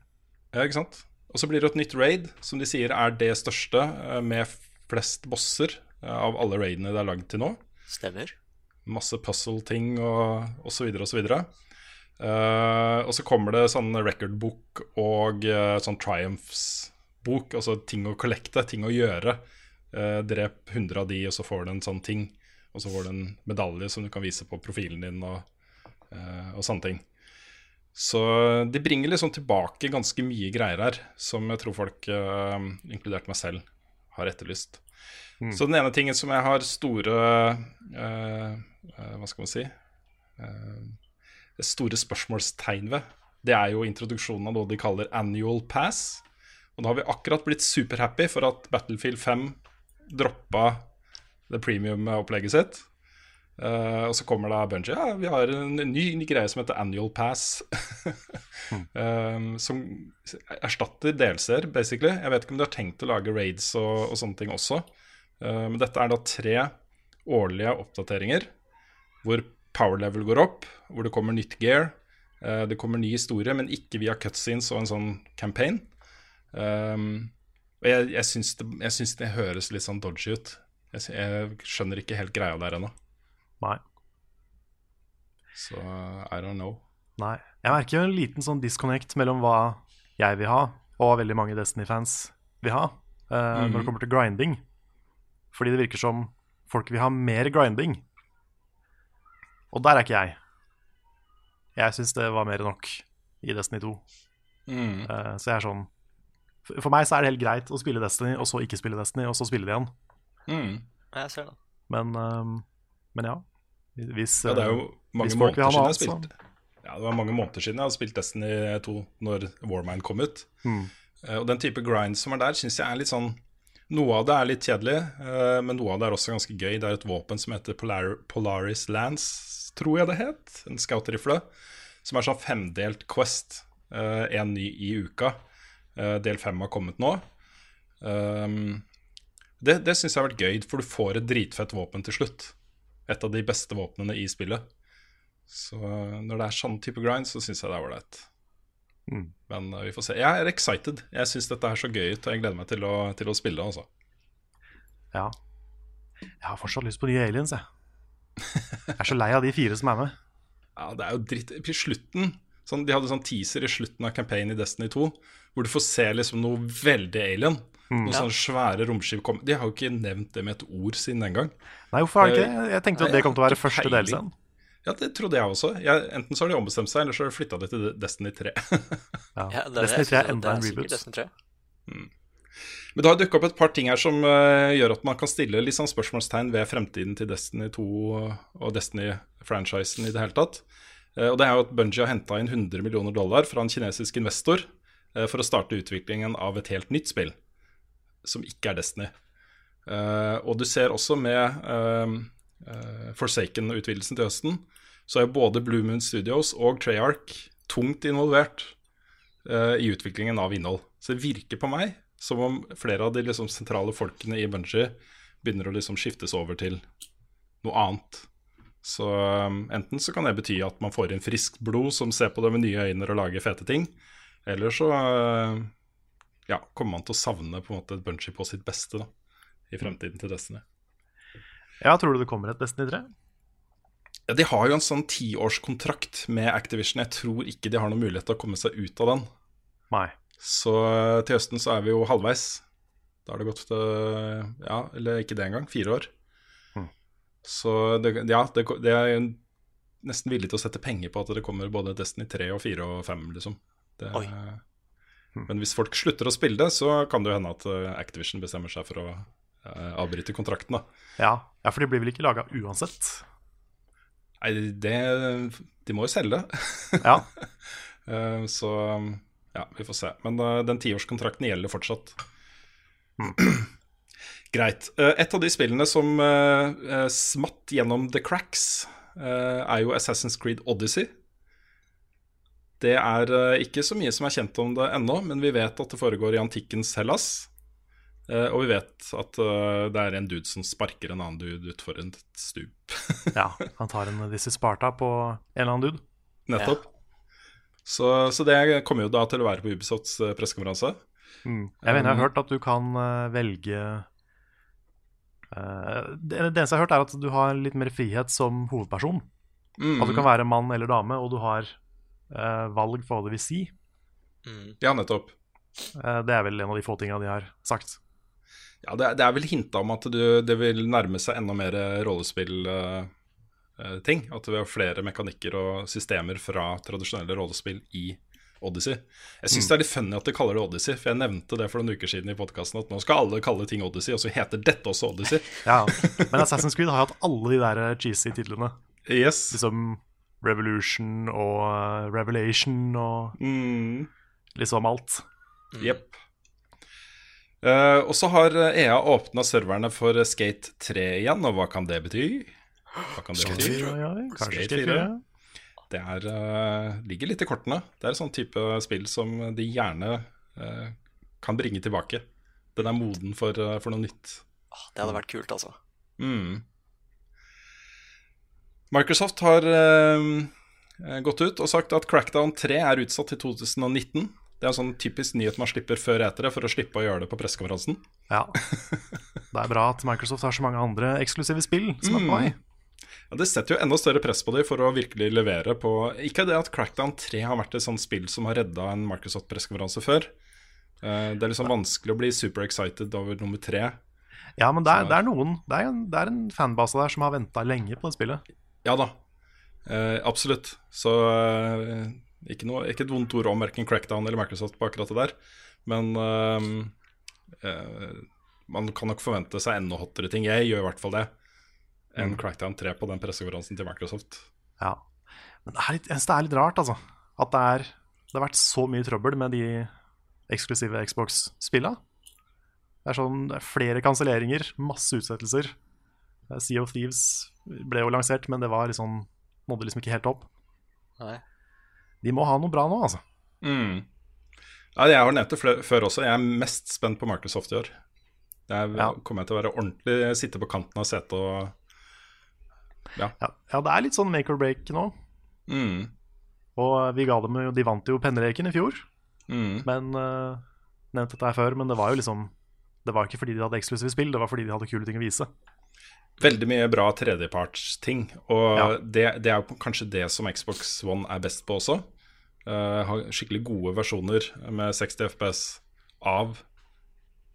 Ja, ikke sant? Og så blir det et nytt raid, som de sier er det største eh, med flest bosser eh, av alle raidene det er lagd til nå. Stemmer. Masse puzzle-ting og, og så videre og så videre. Eh, og så kommer det sånn record-bok og uh, sånn Triumphs-bok, altså ting å kollekte, ting å gjøre. Uh, drep 100 av de, og så får du en sånn ting. Og så får du en medalje som du kan vise på profilen din, og, og sånne ting. Så de bringer liksom tilbake ganske mye greier her, som jeg tror folk, inkludert meg selv, har etterlyst. Så den ene tingen som jeg har store Hva skal man si eh, Store spørsmålstegn ved, det er jo introduksjonen av noe de kaller annual pass. Og da har vi akkurat blitt superhappy for at Battlefield 5 droppa det premium-opplegget sitt. Uh, og så kommer da Bungie Ja, vi har en ny, ny greie som heter Annual Pass. Eh, som erstatter delser, basically. Jeg vet ikke om de har tenkt å lage raids og, og sånne ting også. Uh, men dette er da tre årlige oppdateringer hvor power level går opp, hvor det kommer nytt gear. eh, det kommer ny historie, men ikke via cutscenes og en sånn campaign. Um, og jeg, jeg, syns det, det høres litt sånn dodgy ut. Jeg, jeg skjønner ikke helt greia der ennå. Nei. Så I don't know. Nei. Jeg merker jo en liten sånn disconnect mellom hva jeg vil ha, og hva veldig mange Destiny-fans vil ha, eh, når det kommer til grinding. Fordi det virker som folk vil ha mer grinding. Og der er ikke jeg. Jeg syns det var mer enn nok i Destiny 2. Eh, så jeg er sånn For meg så er det helt greit å spille Destiny, og så ikke spille Destiny, og så spille det igjen. Mm. Jeg ser det. Men, uh, men ja. Hvis, Ja, det er jo eh, mange måneder siden jeg spilte Ja, det var mange måneder siden jeg hadde spilt Destiny 2 når Warmind kom ut. Mm. Eh, Og den type grind som er der, syns jeg er litt sånn Noe av det er litt kjedelig, eh, men noe av det er også ganske gøy. Det er et våpen som heter Polar Polaris Lance, tror jeg det het. En scoutrifle. Som er sånn femdelt Quest. Én ny i uka. Eh, del fem har kommet nå. Um, det det syns jeg har vært gøy, for du får et dritfett våpen til slutt. Et av de beste våpnene i spillet. Så når det er sånn type grind, så syns jeg det er ålreit. Mm. Men eh, vi får se. Jeg er excited. Jeg syns dette er så gøy ut, og jeg gleder meg til å, til å spille. Altså. Ja. Jeg har fortsatt lyst på nye aliens, jeg. Jeg er så lei av de fire som er med. Ja, det er jo dritt I slutten sånn, De hadde sånn teaser i slutten av campaignen i Destiny 2 hvor du får se liksom noe veldig alien. Noen sånne svære romskip kom. De har jo ikke nevnt det med et ord siden den gang. Nei, hvorfor har de ikke det? Jeg tenkte at det kom til å være første delscenen. Ja, det trodde jeg også. Jeg, enten så har de ombestemt seg, eller så har de flytta det til Destiny 3. Ja. Ja, det, Destiny 3 er enda en reboot. Destiny 3. Men det har dukka opp et par ting her som uh, gjør at man kan stille litt sånn spørsmålstegn ved fremtiden til Destiny 2 og Destiny-franchisen i det hele tatt. Uh, og det er jo at Bungie har henta inn 100 millioner dollar fra en kinesisk investor uh, for å starte utviklingen av et helt nytt spill, som ikke er Destiny. Og du ser også med Forsaken-utvidelsen til høsten, så er både Blue Moon Studios og Treyarch tungt involvert i utviklingen av innhold. Så det virker på meg som om flere av de liksom, sentrale folkene i Bungie begynner å liksom skiftes over til noe annet. Så um, enten så kan det bety at man får inn friskt blod som ser på det med nye øyne og lager fete ting, eller så uh, ja, kommer man til å savne på en måte et Bungie på sitt beste da, i fremtiden til Destiny. Ja, tror du det kommer et Destiny 3? Ja, De har jo en sånn tiårskontrakt med Activision. Jeg tror ikke de har noen mulighet til å komme seg ut av den. Nei. Så eh, til høsten så er vi jo halvveis. Da har det gått eh, Ja, eller ikke det engang. Fire år. Mm. Så det, ja, det, det er nesten villig til å sette penger på at det kommer både Destiny 3 og 4 og 5, liksom. Det, Oi. Men hvis folk slutter å spille det, så kan det jo hende at eh, Activision bestemmer seg for å eh, avbryte kontrakten, da. Ja, ja for de blir vel ikke laga uansett? Nei, det De må jo selge. Ja. Så ja, vi får se. Men uh, den tiårskontrakten gjelder fortsatt. Greit. Uh, et av de spillene som uh, smatt gjennom the cracks, er jo Assassin's Creed Odyssey. Det er ikke så mye som er kjent om det ennå, men vi vet at det foregår i antikkens Hellas. Og vi vet at det er en dude som sparker en annen dude utfor et stup. ja. Han tar en This is Sparta på en eller annen dude. Nettopp. Så, så det kommer jo da til å være på Ubisofts eh, pressekonferanse. Mm. Jeg mener jeg har hørt at du kan eh, velge eh, det, det eneste jeg har hørt, er at du har litt mer frihet som hovedperson. Mm. At du kan være mann eller dame, og du har eh, valg for hva det vil si. Mm. Ja, nettopp. Eh, det er vel en av de få tinga de har sagt. Ja, det, er- det er vel hinta om at du, det vil nærme seg enda mer rollespill-ting. at vi har flere mekanikker og systemer fra tradisjonelle rollespill i Odyssey. Jeg syns det er litt funny at de kaller det Odyssey, for jeg nevnte det for noen uker siden i podkasten at nå skal alle kalle ting Odyssey, og så heter dette også Odyssey. Ja, Men Assassin's Creed har hatt alle de der eh, cheesy titlene. Yes. Liksom Revolution og eh, Revelation og Mm. liksom alt. Jepp. Uh, og så har EA åpna serverne for Skate 3 igjen, og hva kan det bety? Hva kan det? Ja, ja, kanskje Skate 4. Det er, uh, ligger litt i kortene. Det er et sånn type spill som de gjerne uh, kan bringe tilbake. Den er moden for, uh, for noe nytt. Det hadde vært kult, altså. Mm. Microsoft har gått ut og sagt at Crackdown 3 er utsatt til 2019. Det er en sånn typisk nyhet man slipper før etter det, for å slippe å gjøre det på pressekonferansen. Ja. Det er bra at Microsoft har så mange andre eksklusive spill som er på vei. Ja, Det setter jo enda større press på dem for å virkelig levere på Ikke det at Crackdown 3 har vært et sånt spill som har redda en Microsoft-pressekonferanse før. Eh, Det er liksom vanskelig å bli super excited over nummer tre. Ja, men det er, det er noen Det er en, det er en fanbase der som har venta lenge på det spillet. Ja da, eh, absolutt. Så eh, ikke, noe, ikke et vondt ord om verken Crackdown eller Microsoft på akkurat det der. Men eh, eh, man kan nok forvente seg enda hottere ting. Jeg gjør i hvert fall det. Enn Crackdown 3 på den pressekonferansen til Microsoft. Ja. Men det er litt, det er litt rart, altså. At det, er, det har vært så mye trøbbel med de eksklusive Xbox-spilla. Det er sånn er flere kanselleringer, masse utsettelser. Eh, Sea of Thieves ble jo lansert, men det var liksom, nådde liksom ikke helt opp. Nei. De må ha noe bra nå, altså. Mm. Ja, jeg har nevnt det før også. Jeg er mest spent på Microsoft i år. Jeg Ja. kommer til å være ordentlig sitte på kanten av setet og Ja, ja, det er litt sånn make or break nå. mm, Og vi ga dem jo De vant jo penneleken i fjor, mm, men uh, Nevnte dette her før, men det var jo liksom Det var ikke fordi de hadde eksklusive spill, det var fordi de hadde kule ting å vise. Veldig mye bra tredjepartsting. Og Ja. det, det er jo kanskje det som Xbox One er best på også. Uh, har skikkelig gode versjoner med 60 FPS av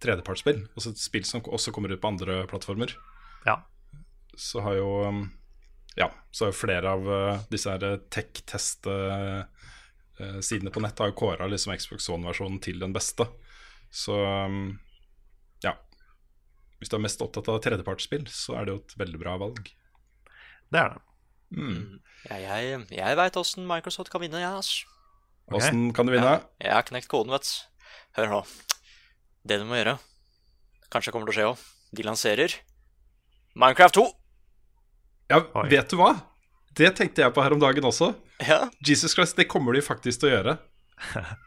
tredjepartsspill. Også et spill som også kommer ut på andre plattformer. Ja. Så har jo um, Ja, så flere av uh, disse her tech-test-sidene på nett har jo kåra liksom Xbox One-versjonen til den beste. Så um, ja. Hvis du er mest opptatt av tredjepartsspill, så er det jo et veldig bra valg. Det er det. Mm. Ja, jeg jeg veit åssen Microsoft kan vinne, jeg, ja, ass. Åssen kan du vinne? Jeg har knekt koden, vet du. Hør nå. Det du må gjøre, kanskje kommer til å skje òg, de lanserer Minecraft 2. Ja, Oi. vet du hva? Det tenkte jeg på her om dagen også. Ja, Jesus Christ, det kommer de faktisk til å gjøre.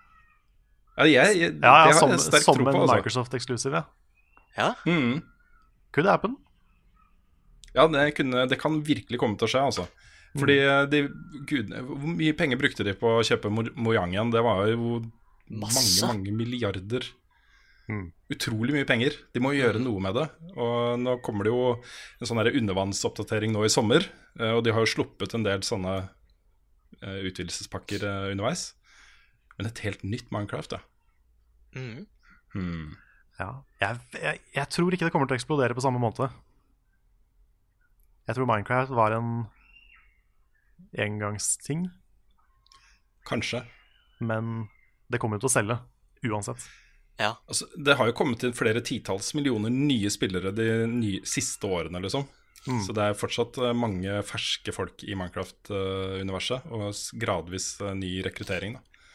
Ja, jeg, jeg, Ja, ja, det har som, jeg sterk som tro en på. Altså. Microsoft Exclusive, ja. ja. Mm. Could happen. Ja, det, kunne, det kan virkelig komme til å skje, altså. Fordi Mm. eh, de, gud, Hvor mye penger brukte de på å kjøpe Mo- Mojang igjen? Det var jo Masse. mange, mange milliarder. Mm. Utrolig mye penger. De må jo gjøre noe med det. Og nå kommer det jo en sånn undervannsoppdatering nå i sommer. eh, Og de har jo sluppet en del sånne eh, utvidelsespakker eh, underveis. Men et helt nytt Minecraft, ja. Mm. Hmm. Ja. Jeg, jeg, jeg tror ikke det kommer til å eksplodere på samme måte. Jeg tror Minecraft var en engangsting, Kanskje. men det kommer jo til å selge uansett. Ja. Altså, det har jo kommet inn flere titalls millioner nye spillere de nye, siste årene, liksom. Så det er fortsatt eh, mange ferske folk i Minecraft-universet, og gradvis eh, ny rekruttering. Da.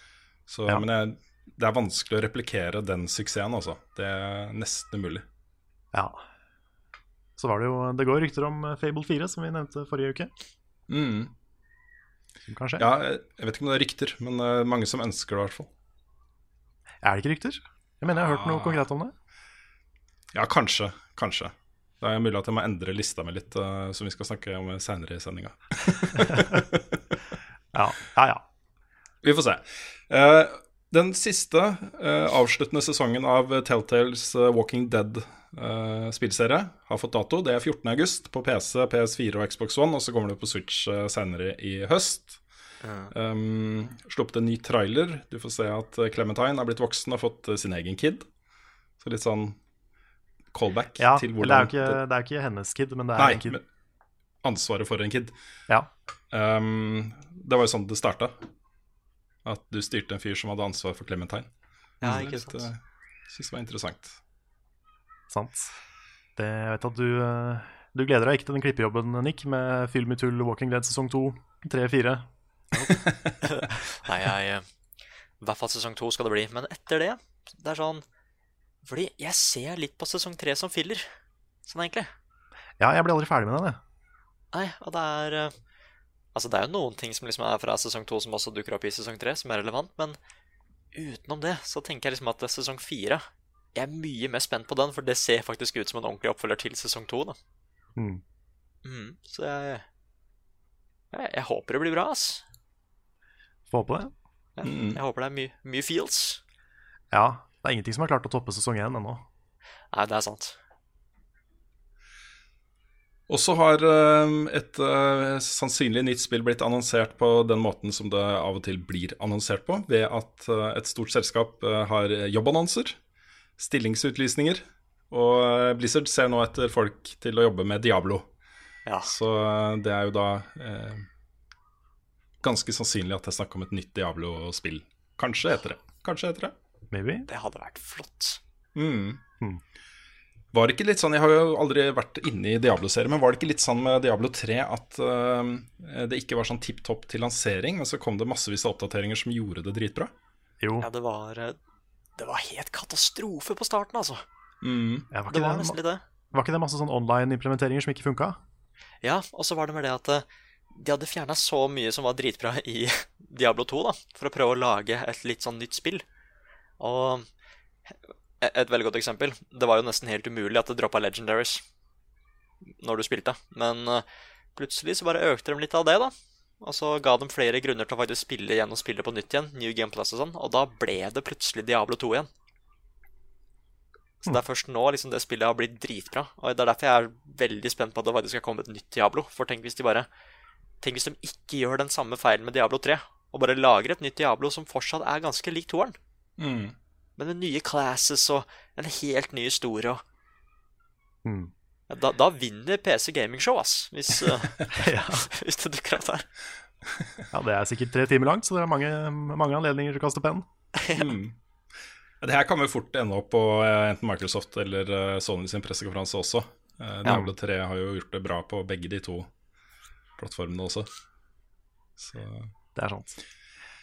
Så, Ja. Men jeg, det er vanskelig å replikere den suksessen, altså. Det er nesten umulig. Ja. Så var det jo Det går rykter om eh, Fable 4, som vi nevnte forrige uke. Mm. Som kan skje. Ja, jeg vet ikke om det er rykter, men mange som ønsker det, i hvert fall. Er det ikke rykter? Jeg mener jeg har hørt noe Ah. konkret om det. Ja, kanskje. Kanskje. Det er mulig at jeg må endre lista mi litt, uh, som vi skal snakke om seinere i sendinga. Ja, ja. ja. Vi får se. Uh, den siste uh, avsluttende sesongen av Telltales eh, Walking Dead-spillserie har fått dato. Det er 14. august på PC, PS4 og Xbox One, og så kommer det på Switch senere i høst. Um, Sluppet en ny trailer. Du får se at eh, Clementine har blitt voksen og fått eh, sin egen kid. Så litt sånn callback ja til hvordan det er, jo ikke, det er ikke hennes kid, men det er Nei, en kid. men ansvaret for en kid. Ja. Um, det var jo sånn det starta. At du styrte en fyr som hadde ansvar for Clementine. Ja, ikke sant. Jeg Syns det var interessant. Sant. Det, jeg vet at du, eh, du gleder deg ikke til den klippejobben, Nick, med Film i tull Walking Dead sesong 2, 3, 4. Nei, jeg eh, I hvert fall sesong to skal det bli. Men etter det, det er sånn Fordi jeg ser litt på sesong tre som filler, sånn egentlig. Ja, jeg blir aldri ferdig med den, jeg. Nei, og det er eh, Altså, det er jo noen ting som liksom er fra sesong to som også dukker opp i sesong tre, som er relevant, men utenom det så tenker jeg liksom at sesong fire Jeg er mye mer spent på den, for det ser faktisk ut som en ordentlig oppfølger til sesong to. Mm. Mm, så jeg, jeg Jeg håper det blir bra, ass. Få håpe det. Ja, Mm. Jeg håper det er mye, mye feels. Ja, det er ingenting som har klart å toppe sesong 1 ennå. Nei, det er sant. Og så har eh, et eh, sannsynlig nytt spill blitt annonsert på den måten som det av og til blir annonsert på, ved at eh, et stort selskap har jobbannonser, stillingsutlysninger, og Blizzard ser nå etter folk til å jobbe med Diablo. Ja. Så det er jo da eh, ganske sannsynlig at det er snakk om et nytt Diablo-spill. Kanskje heter det. Kanskje heter det. Maybe. Det hadde vært flott. Mm. Hmm. Var det ikke litt sånn, Jeg har jo aldri vært inne i Diablo-serien, men var det ikke litt sånn med Diablo 3 at uh, det ikke var sånn tipp topp til lansering, men så kom det massevis av oppdateringer som gjorde det dritbra? Jo. Ja, det var eh, Det var helt katastrofe på starten, altså. Mm. Ja, var, Det var det, nesten litt det. var ikke det masse sånn online-implementeringer som ikke funka? Ja, og så var det med det at eh, de hadde fjerna så mye som var dritbra i Diablo 2, da, for å prøve å lage et litt sånn nytt spill. Og e- et veldig godt eksempel Det var jo nesten helt umulig at det droppa legendaries når du spilte. Men eh, plutselig så bare økte de litt av det, da. Og så ga de flere grunner til å faktisk spille igjen og spille på nytt igjen. New Game Plus og sånn. Og da ble det plutselig Diablo 2 igjen. Så det er først nå liksom det spillet har blitt dritbra. Og det er derfor jeg er veldig spent på at det faktisk skal komme et nytt Diablo. For tenk hvis de bare Tenk hvis de ikke gjør den samme feilen med Diablo 3, og bare lager et nytt Diablo som fortsatt er ganske lik toeren. Mm. Men med nye classes og en helt ny historie. Og Mm. da, da vinner PC Gaming Show, ass. Hvis, Ja. hvis det dukker opp der. ja, det er sikkert tre timer langt, så det er mange, mange anledninger til å kaste penn. Mm. Det her kan vi fort ende opp på eh, enten Microsoft eller eh, Sony sin pressekonferanse også. Diablo Diablo 3 har jo gjort det bra på begge de to plattformene også. Så Det er sant.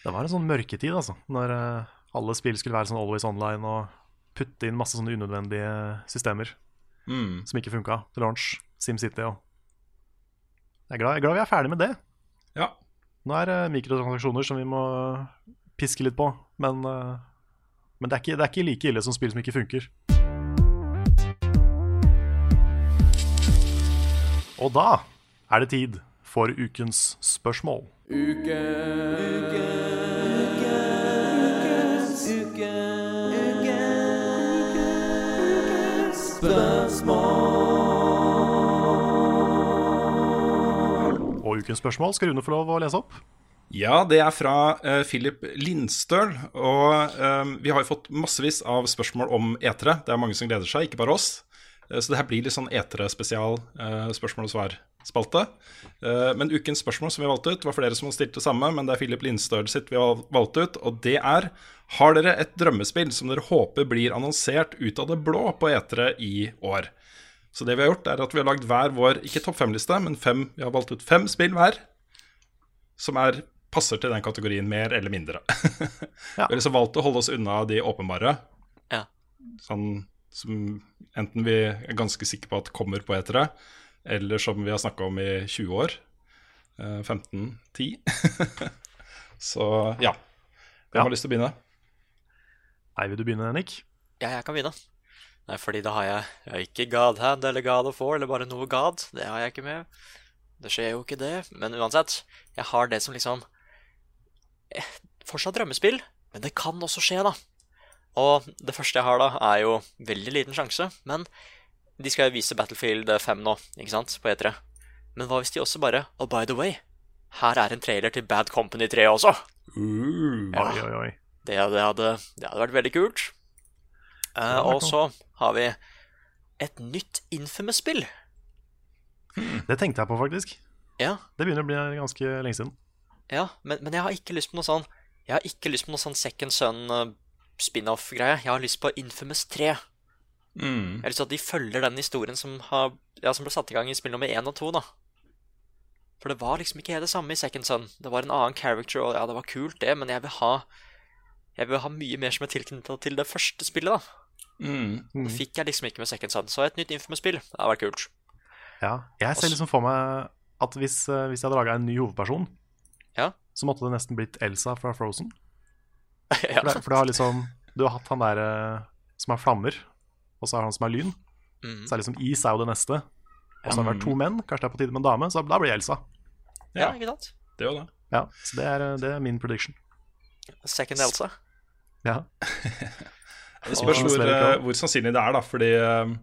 Det var en sånn mørketid, altså, når eh, alle spill skulle være sånn always online og putte inn masse sånne unødvendige systemer mm. som ikke funka til launch. SimCity og Jeg er glad, jeg er glad vi er ferdig med det. Ja. Nå er det mikrotransaksjoner som vi må piske litt på, men, eh, men det, er ikke, det er ikke like ille som spill som ikke funker. Og da er det tid for ukens spørsmål. Og ukens spørsmål skal Rune få lov å lese opp. Ja, det er fra uh, Philip Lindstøl. Og uh, vi har jo fått massevis av spørsmål om etere. Det er mange som gleder seg, ikke bare oss. Eh, Så det her blir litt sånn etere-spesial eh, spørsmål og svar-spalte. Eh, Men ukens spørsmål som vi valgte ut, var flere som stilte det samme, men det er Philip Lindstøl sitt vi har valgt ut, og det er Har dere et drømmespill som dere håper blir annonsert ut av det blå på etere i år? Så det vi har gjort, er at vi har lagd hver vår, ikke topp fem-liste, men fem, vi har valgt ut fem spill hver som er, passer til den kategorien mer eller mindre. Ja. Vi har liksom valgt å holde oss unna de åpenbare, Ja. sånn som enten vi er ganske sikre på at kommer på etere, eller som vi har snakka om i 20 år. Eh, 15-10. Så ja. Hvem Ja. har lyst til å begynne? Nei, vil du begynne, Nick? Ja, jeg kan begynne. Nei, fordi da har jeg, jeg har ikke God Hand eller God of War eller bare noe God. Det har jeg ikke med. Det skjer jo ikke det. Men uansett, jeg har det som liksom eh, Fortsatt drømmespill, men det kan også skje, da. Og det første jeg har da, er jo veldig liten sjanse, men de skal jo vise Battlefield 5 nå, ikke sant, på E3. Men hva hvis de også bare Oh, by the way, her er en trailer til Bad Company 3 også. Uh, Ja. Oi, oi, oi. Det, det, hadde, det hadde vært veldig kult. Eh, og så har vi et nytt Infamous-spill. Det tenkte jeg på, faktisk. Ja, Det begynner å bli ganske lenge siden. ja men, men jeg har ikke lyst på noe sånn Jeg har ikke lyst på noe sånn Second Son eh, spin-off-greie. Jeg har lyst på Infamous 3. mm. Jeg har lyst til at de følger den historien som, har, ja, som ble satt i gang i spill nummer 1 og 2. da. For det var liksom ikke helt det samme i Second Son. Det var en annen character, og ja, det var kult, det, men jeg vil ha Jeg vil ha mye mer som er tilknyttet til det første spillet, da. Mm. Det fikk jeg liksom ikke med Second Son. Så et nytt Infamous-spill, det hadde vært kult. Ja, jeg ser liksom for meg at hvis, eh, hvis jeg hadde laga en ny hovedperson, Ja. så måtte det nesten blitt Elsa fra Frozen. ja. For, det, for du har liksom Du har hatt han der eh, som er flammer, og så er han som er lyn. Mm. Så er liksom is er jo det neste. Og så har det vært to menn, kanskje det er på tide med en dame, så da blir jeg Elsa. ja, ikke sant? Det var det. Ja, Så det er, eh, det er min prediction. Second Elsa. Ja. Det spørs hvor, eh, hvor sannsynlig det er, da, fordi eh,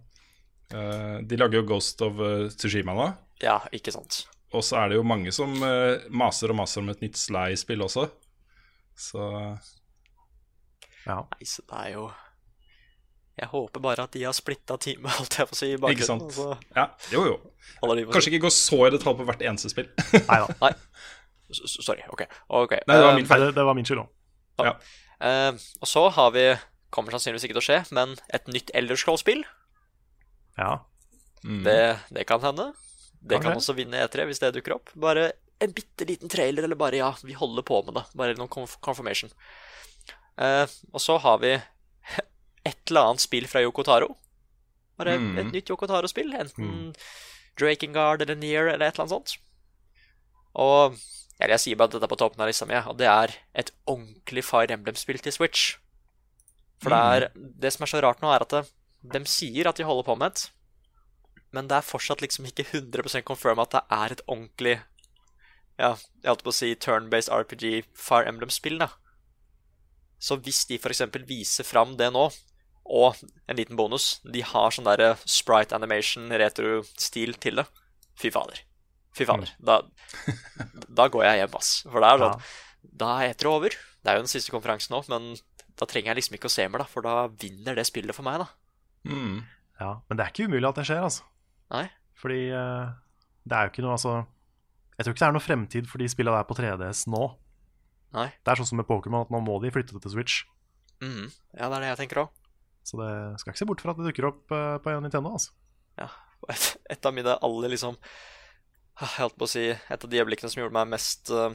eh, de lager jo Ghost of uh, Tsushima nå. Ja, ikke sant. Og så er det jo mange som uh, maser og maser om et nytt Sly-spill også. Så ja. Nei, så det er jo Jeg håper bare at de har splitta teamet, holdt jeg på å si, i Ikke sant? ja, jo jo. Kanskje ikke gå så i detalj på hvert eneste spill. Nei da. Sorry. OK. okay. Nei, det var Eh, min feil. det, det var min skyld òg. Ja. Uh, og så har vi Kommer sannsynligvis ikke til å skje, men et nytt Elderscroll-spill. Ja. Mm. Det, det kan hende. Det Kan kan også vinne E3 hvis det dukker opp. Bare en bitte liten trailer, eller bare ja, vi holder på med det. Bare noen conf confirmation. Eh, og så har vi et eller annet spill fra Yoko Taro. Bare Mm. et nytt Yoko Taro-spill. Enten Drakengard eller Near eller et eller annet sånt. Og eller jeg sier bare at dette er på toppen av lista mi, og det er et ordentlig Fire Emblem-spill til Switch. For det, er, det som er så rart nå, er at det, de sier at de holder på med et, men det er fortsatt liksom ikke 100% confirm at det er et ordentlig Ja, jeg holdt på å si turn-based RPG Fire Emblem-spill, da. Så hvis de f.eks. viser fram det nå, og en liten bonus De har sånn derre sprite animation, retro-stil til det. Fy fader. Fy fader. Da, da går jeg hjem, ass. For det er sånn Da er etere over. Det er jo den siste konferansen nå, men da trenger jeg liksom ikke å se mer, da, for da vinner det spillet for meg, da. Mm. ja. Men det er ikke umulig at det skjer, altså. Nei? Fordi eh, det er jo ikke noe Altså Jeg tror ikke det er noe fremtid for de spillene der på 3DS nå. Nei. Det er sånn som med Pokémon, at nå må de flytte det til Switch. Mm. Ja, det er det jeg tenker òg. Så det skal ikke se bort fra at det dukker opp uh, på Nintendo. altså Ja. Et, et av mine aller liksom Jeg holdt på å si Et av de øyeblikkene som gjorde meg mest uh,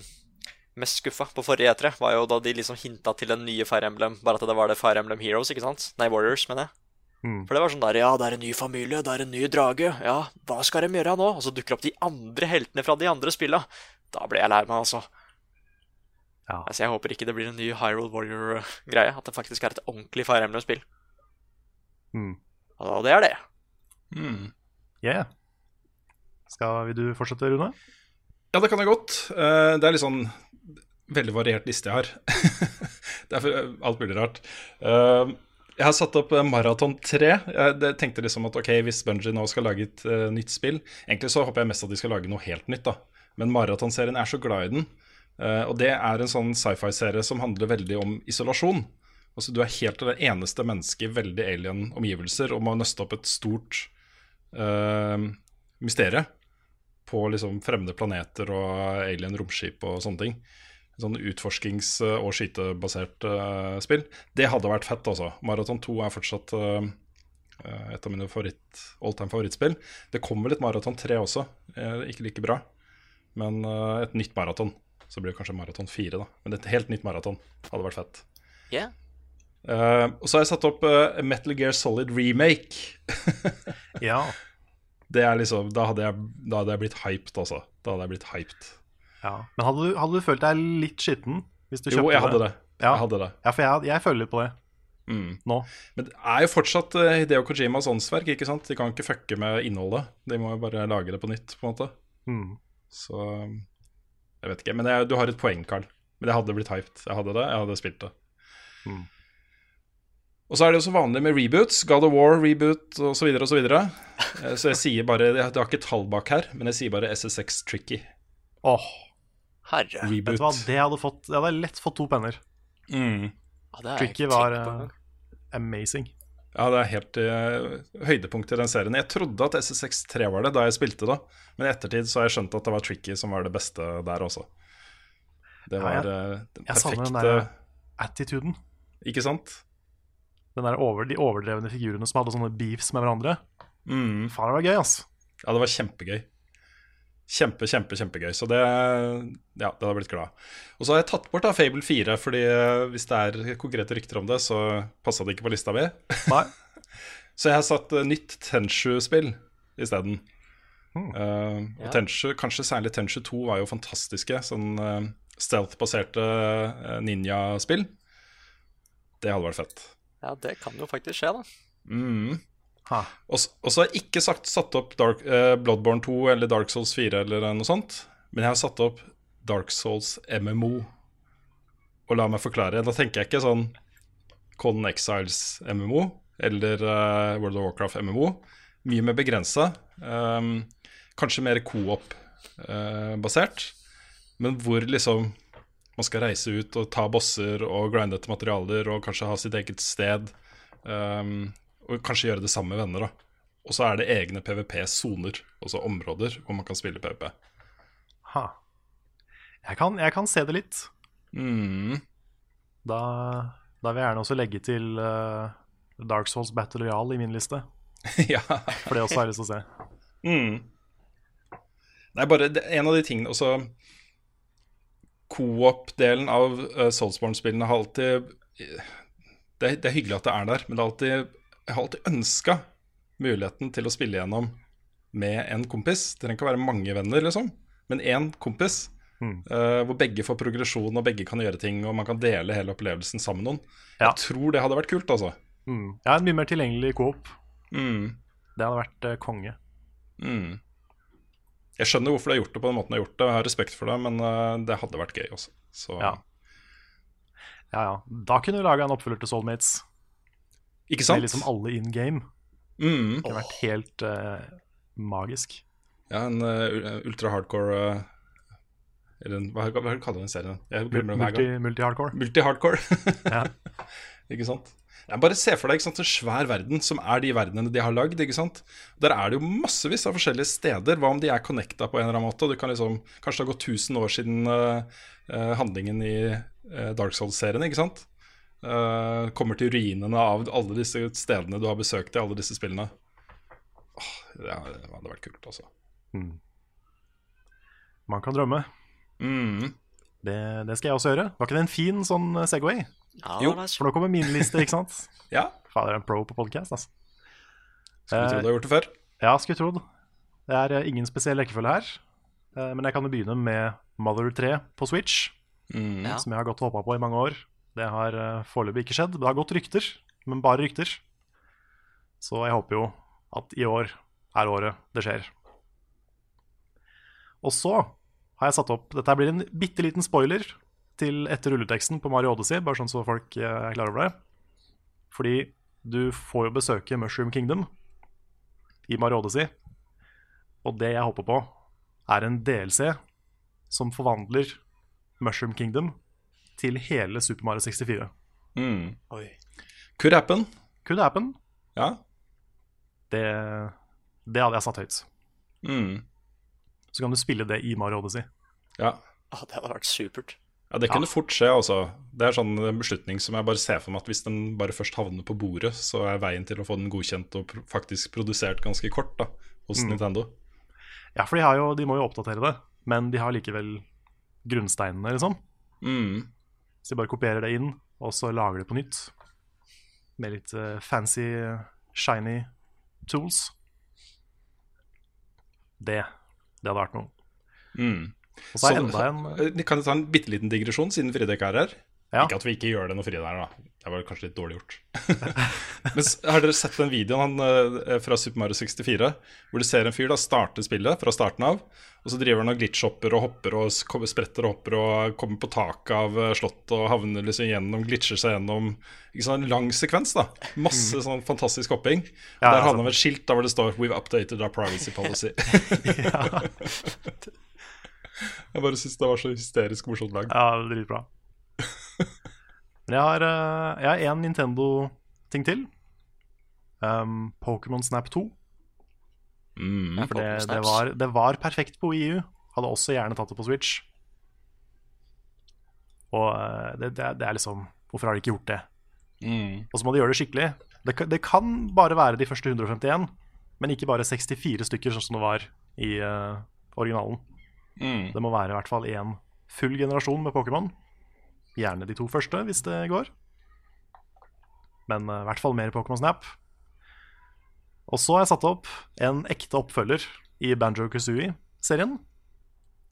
Mest skuffa på forrige E3, var jo da de liksom hinta til den nye Fire Emblem. Bare at det var det Fire Emblem Heroes, ikke sant? Nei, Warriors, mener jeg. Mm. For det var sånn der Ja, det er en ny familie, det er en ny drage. Ja, hva skal de gjøre nå? Og så dukker opp de andre heltene fra de andre spilla. Da ble jeg lei meg, altså. Ja. Altså, Jeg håper ikke det blir en ny Hyrule Warrior-greie. At det faktisk er et ordentlig Fire Emblem-spill. Mm. Og det er det. Mm. Yeah. Skal, vil du fortsette, Rune? Ja, det kan jeg godt. Eh, det er litt sånn veldig variert liste jeg har. det er for eh, alt mulig rart. Eh, jeg har satt opp Maraton 3. Jeg tenkte liksom at ok, hvis Bungie nå skal lage et nytt spill Egentlig så håper jeg mest at de skal lage noe helt nytt, da. Men Maraton-serien er så glad i den. Eh, og det er en sånn sci-fi-serie som handler veldig om isolasjon. Altså Du er helt det eneste mennesket i veldig alien omgivelser og må nøste opp et stort uh, mysterium på liksom fremmede planeter og alien romskip og sånne ting. En Sånn utforskings- og skytebasert uh, spill. Det hadde vært fett, altså. Maraton 2 er fortsatt eh, eh, et av mine favoritt, all-time favorittspill. Det kommer litt Maraton 3 også, eh, ikke like bra. Men eh, et nytt maraton. Så blir det kanskje Maraton 4, da. Men et helt nytt maraton hadde vært fett. Yeah. Uh, og så har jeg satt opp uh, Metal Gear Solid Remake. Ja. Det er liksom, da hadde, jeg, da hadde jeg blitt hyped, altså. Da hadde jeg blitt hyped. ja. Men hadde du, hadde du følt deg litt skitten hvis du Jo, kjøpte jeg hadde det. Ja. Jeg hadde det. Ja, for jeg, jeg føler litt på det Mm. nå. Men det er jo fortsatt uh, Hideo Kojimas åndsverk, ikke sant? De kan ikke fucke med innholdet. De må jo bare lage det på nytt, på en måte. Mm. Så Jeg vet ikke. Men jeg, du har et poeng, Carl. Men jeg hadde blitt hyped. Jeg hadde det, jeg hadde spilt det. Mm. Og så er det jo så vanlig med reboots. God of War, reboot osv. Så, videre, og så, videre. Eh, så jeg sier bare Jeg har ikke tall bak her, men jeg sier bare SSX Tricky. Åh, Herre. vet du hva? Det hadde, fått, det hadde lett fått to penner. Mm. Ah, det Tricky var engang. amazing. Ja, det er helt uh, høydepunkt i den serien. Jeg trodde at SSX3 var det da jeg spilte da, men i ettertid så har jeg skjønt at det var Tricky som var det beste der også. Det Ja, var jeg- den perfekte Jeg savner den der attituden. Ikke sant? Den der over, de overdrevne figurene som hadde sånne beefs med hverandre. Mm. Faen, det var gøy, altså. Ja, det var kjempegøy. Kjempe, kjempe, kjempegøy. Så det Ja, det hadde jeg blitt glad. Og så har jeg tatt bort da Fable 4, fordi eh, hvis det er konkrete rykter om det, så passa det ikke på lista mi. Nei. Så jeg har satt eh, nytt Tenshu-spill isteden. Hmm. Uh, Ja. og Tenshu, kanskje særlig Tenshu 2 var jo fantastiske. Sånn uh, stealth-baserte uh, ninja-spill. Det hadde vært fett. Ja, det kan jo faktisk skje, da. Mm. Og så har jeg ikke sagt, satt opp Dark, eh, Bloodborne 2 eller Dark Souls 4 eller noe sånt. Men jeg har satt opp Dark Souls MMO. Og la meg forklare. Da tenker jeg ikke sånn Con Exiles MMO eller uh, World of Warcraft MMO. Mye mer begrensa. Um, kanskje mer coop-basert. men hvor liksom man skal reise ut og ta bosser og grinde etter materialer og kanskje ha sitt eget sted. Um, og kanskje gjøre det samme med venner. da Og så er det egne PVP-soner, altså områder hvor man kan spille PVP. ha. Jeg, kan, jeg kan se det litt. Mm. Da, da vil jeg gjerne også legge til uh, Dark Souls Battle Royale i min liste. ja. For det også har jeg lyst til å se. Mm. Nei, bare det, en av de tingene også Co-op-delen av uh, Soulsborne-spillene har alltid det, er- det er hyggelig at det er der, men det er alltid, jeg har alltid ønska muligheten til å spille gjennom med en kompis. Det trenger ikke å være mange venner, liksom, men én kompis. Mm. Uh, hvor begge får progresjon, og begge kan gjøre ting, og man kan dele hele opplevelsen sammen med noen. Ja. Jeg tror det hadde vært kult, altså. Mm. Ja, en mye mer tilgjengelig coop. Mm. Det hadde vært uh, konge. Mm. Jeg skjønner hvorfor de har gjort det på den måten de har gjort det, jeg har respekt for det, men uh, det hadde vært gøy også. Så Ja. Ja, ja. Da kunne vi laga en oppfølger til Soulmates. Ikke sant? Med liksom alle in game. Mm. Det har vært helt uh, magisk. Ja, en uh, ultra hardcore uh, Eller en, hva, hva kaller du den serien? Hver Multi-. Multi-hardcore. Multi-hardcore. ja. Ikke sant? Jeg bare se for deg ikke sant, en svær verden som er de verdenene de har lagd. ikke sant? Der er det jo massevis av forskjellige steder. Hva om de er connecta på en eller annen måte? Du kan liksom, Kanskje det har gått 1000 år siden uh, eh, handlingen i eh, Dark Souls-serien. ikke sant? Eh, kommer til ruinene av alle disse stedene du har besøkt i alle disse spillene. Oh, det hadde vært kult, altså. Man kan drømme. Mm. Det, det skal jeg også gjøre. Var ikke det en fin sånn eh, Segway? Ja, Jo, For nå kommer min liste, ikke sant? Ja, Fader, en pro på podcast, altså. skulle tro du har gjort det før. Ja, skulle trodd. Det er eh, ingen spesiell rekkefølge her. Eh, Men jeg kan jo begynne med Mother 3 på Switch, Mm. Som jeg har gått og håpa på i mange år. Det har eh, foreløpig ikke skjedd. Det har gått rykter, men bare rykter. Så jeg håper jo at i år er året det skjer. Og så har jeg satt opp Dette blir en bitte liten spoiler til etter rulleteksten på Mario Odyssey, bare sånn så folk eh, er klar over det. Fordi du får jo besøke Mushroom Kingdom i Mario Odyssey. Og det jeg håper på, er en DLC som forvandler Mushroom Kingdom til hele Super Mario 64. Mm. Oi. Could happen. Could happen. Ja. Det, Det hadde jeg satt høyt. Mm. Så kan du spille det i Mario Odyssey. Ja. Å, det hadde vært supert. ja, det kunne fort skje, altså. Det er sånn en beslutning som jeg bare ser for meg at hvis den bare først havner på bordet, så er veien til å få den godkjent og faktisk produsert ganske kort da, hos Nintendo. Ja, for de, har jo, de må jo oppdatere det, men de har likevel grunnsteinene, liksom. Mm. Så de bare kopierer det inn, og så lager det på nytt. Med litt uh, fancy, shiny tools. Det, det hadde vært noe. Mm. Og så er enda en Eh, Kan jeg ta en bitte liten digresjon, siden Fredrik er her? Ja. Ikke at vi ikke gjør det når Frida er her, da. Det var kanskje litt dårlig gjort. Men har dere sett den videoen han, eh, fra Super Mario 64? Hvor du ser en fyr da starte spillet fra starten av, og så driver han og glitchhopper og hopper og spretter og hopper og kommer på taket av eh, slottet og havner liksom gjennom, glitcher seg gjennom ikke sånn En lang sekvens, da. Masse sånn fantastisk hopping. Og Mm. Ja, der ja, har han et skilt der hvor det står 'We've updated our privacy policy'. Jeg bare syns det var så hysterisk morsomt lag. Ja, dritbra. Men jeg har, eh, jeg har en Nintendo-ting til. Um, Pokémon Snap 2. Mm. For det, det, var, det var perfekt på Wii U. Hadde også gjerne tatt det på Switch. Og eh, det, det, er- det er liksom Hvorfor har de ikke gjort det? Mm. Og så må de gjøre det skikkelig. Det, kan- det kan bare være de første 151, men ikke bare 64 stykker, sånn som det var i uh, originalen. Mm. Det må være i hvert fall én full generasjon med Pokémon. Gjerne de to første, hvis det går. Men eh, i hvert fall mer Pokémon Snap. Og så har jeg satt opp en ekte oppfølger i Banjo Kazooie-serien.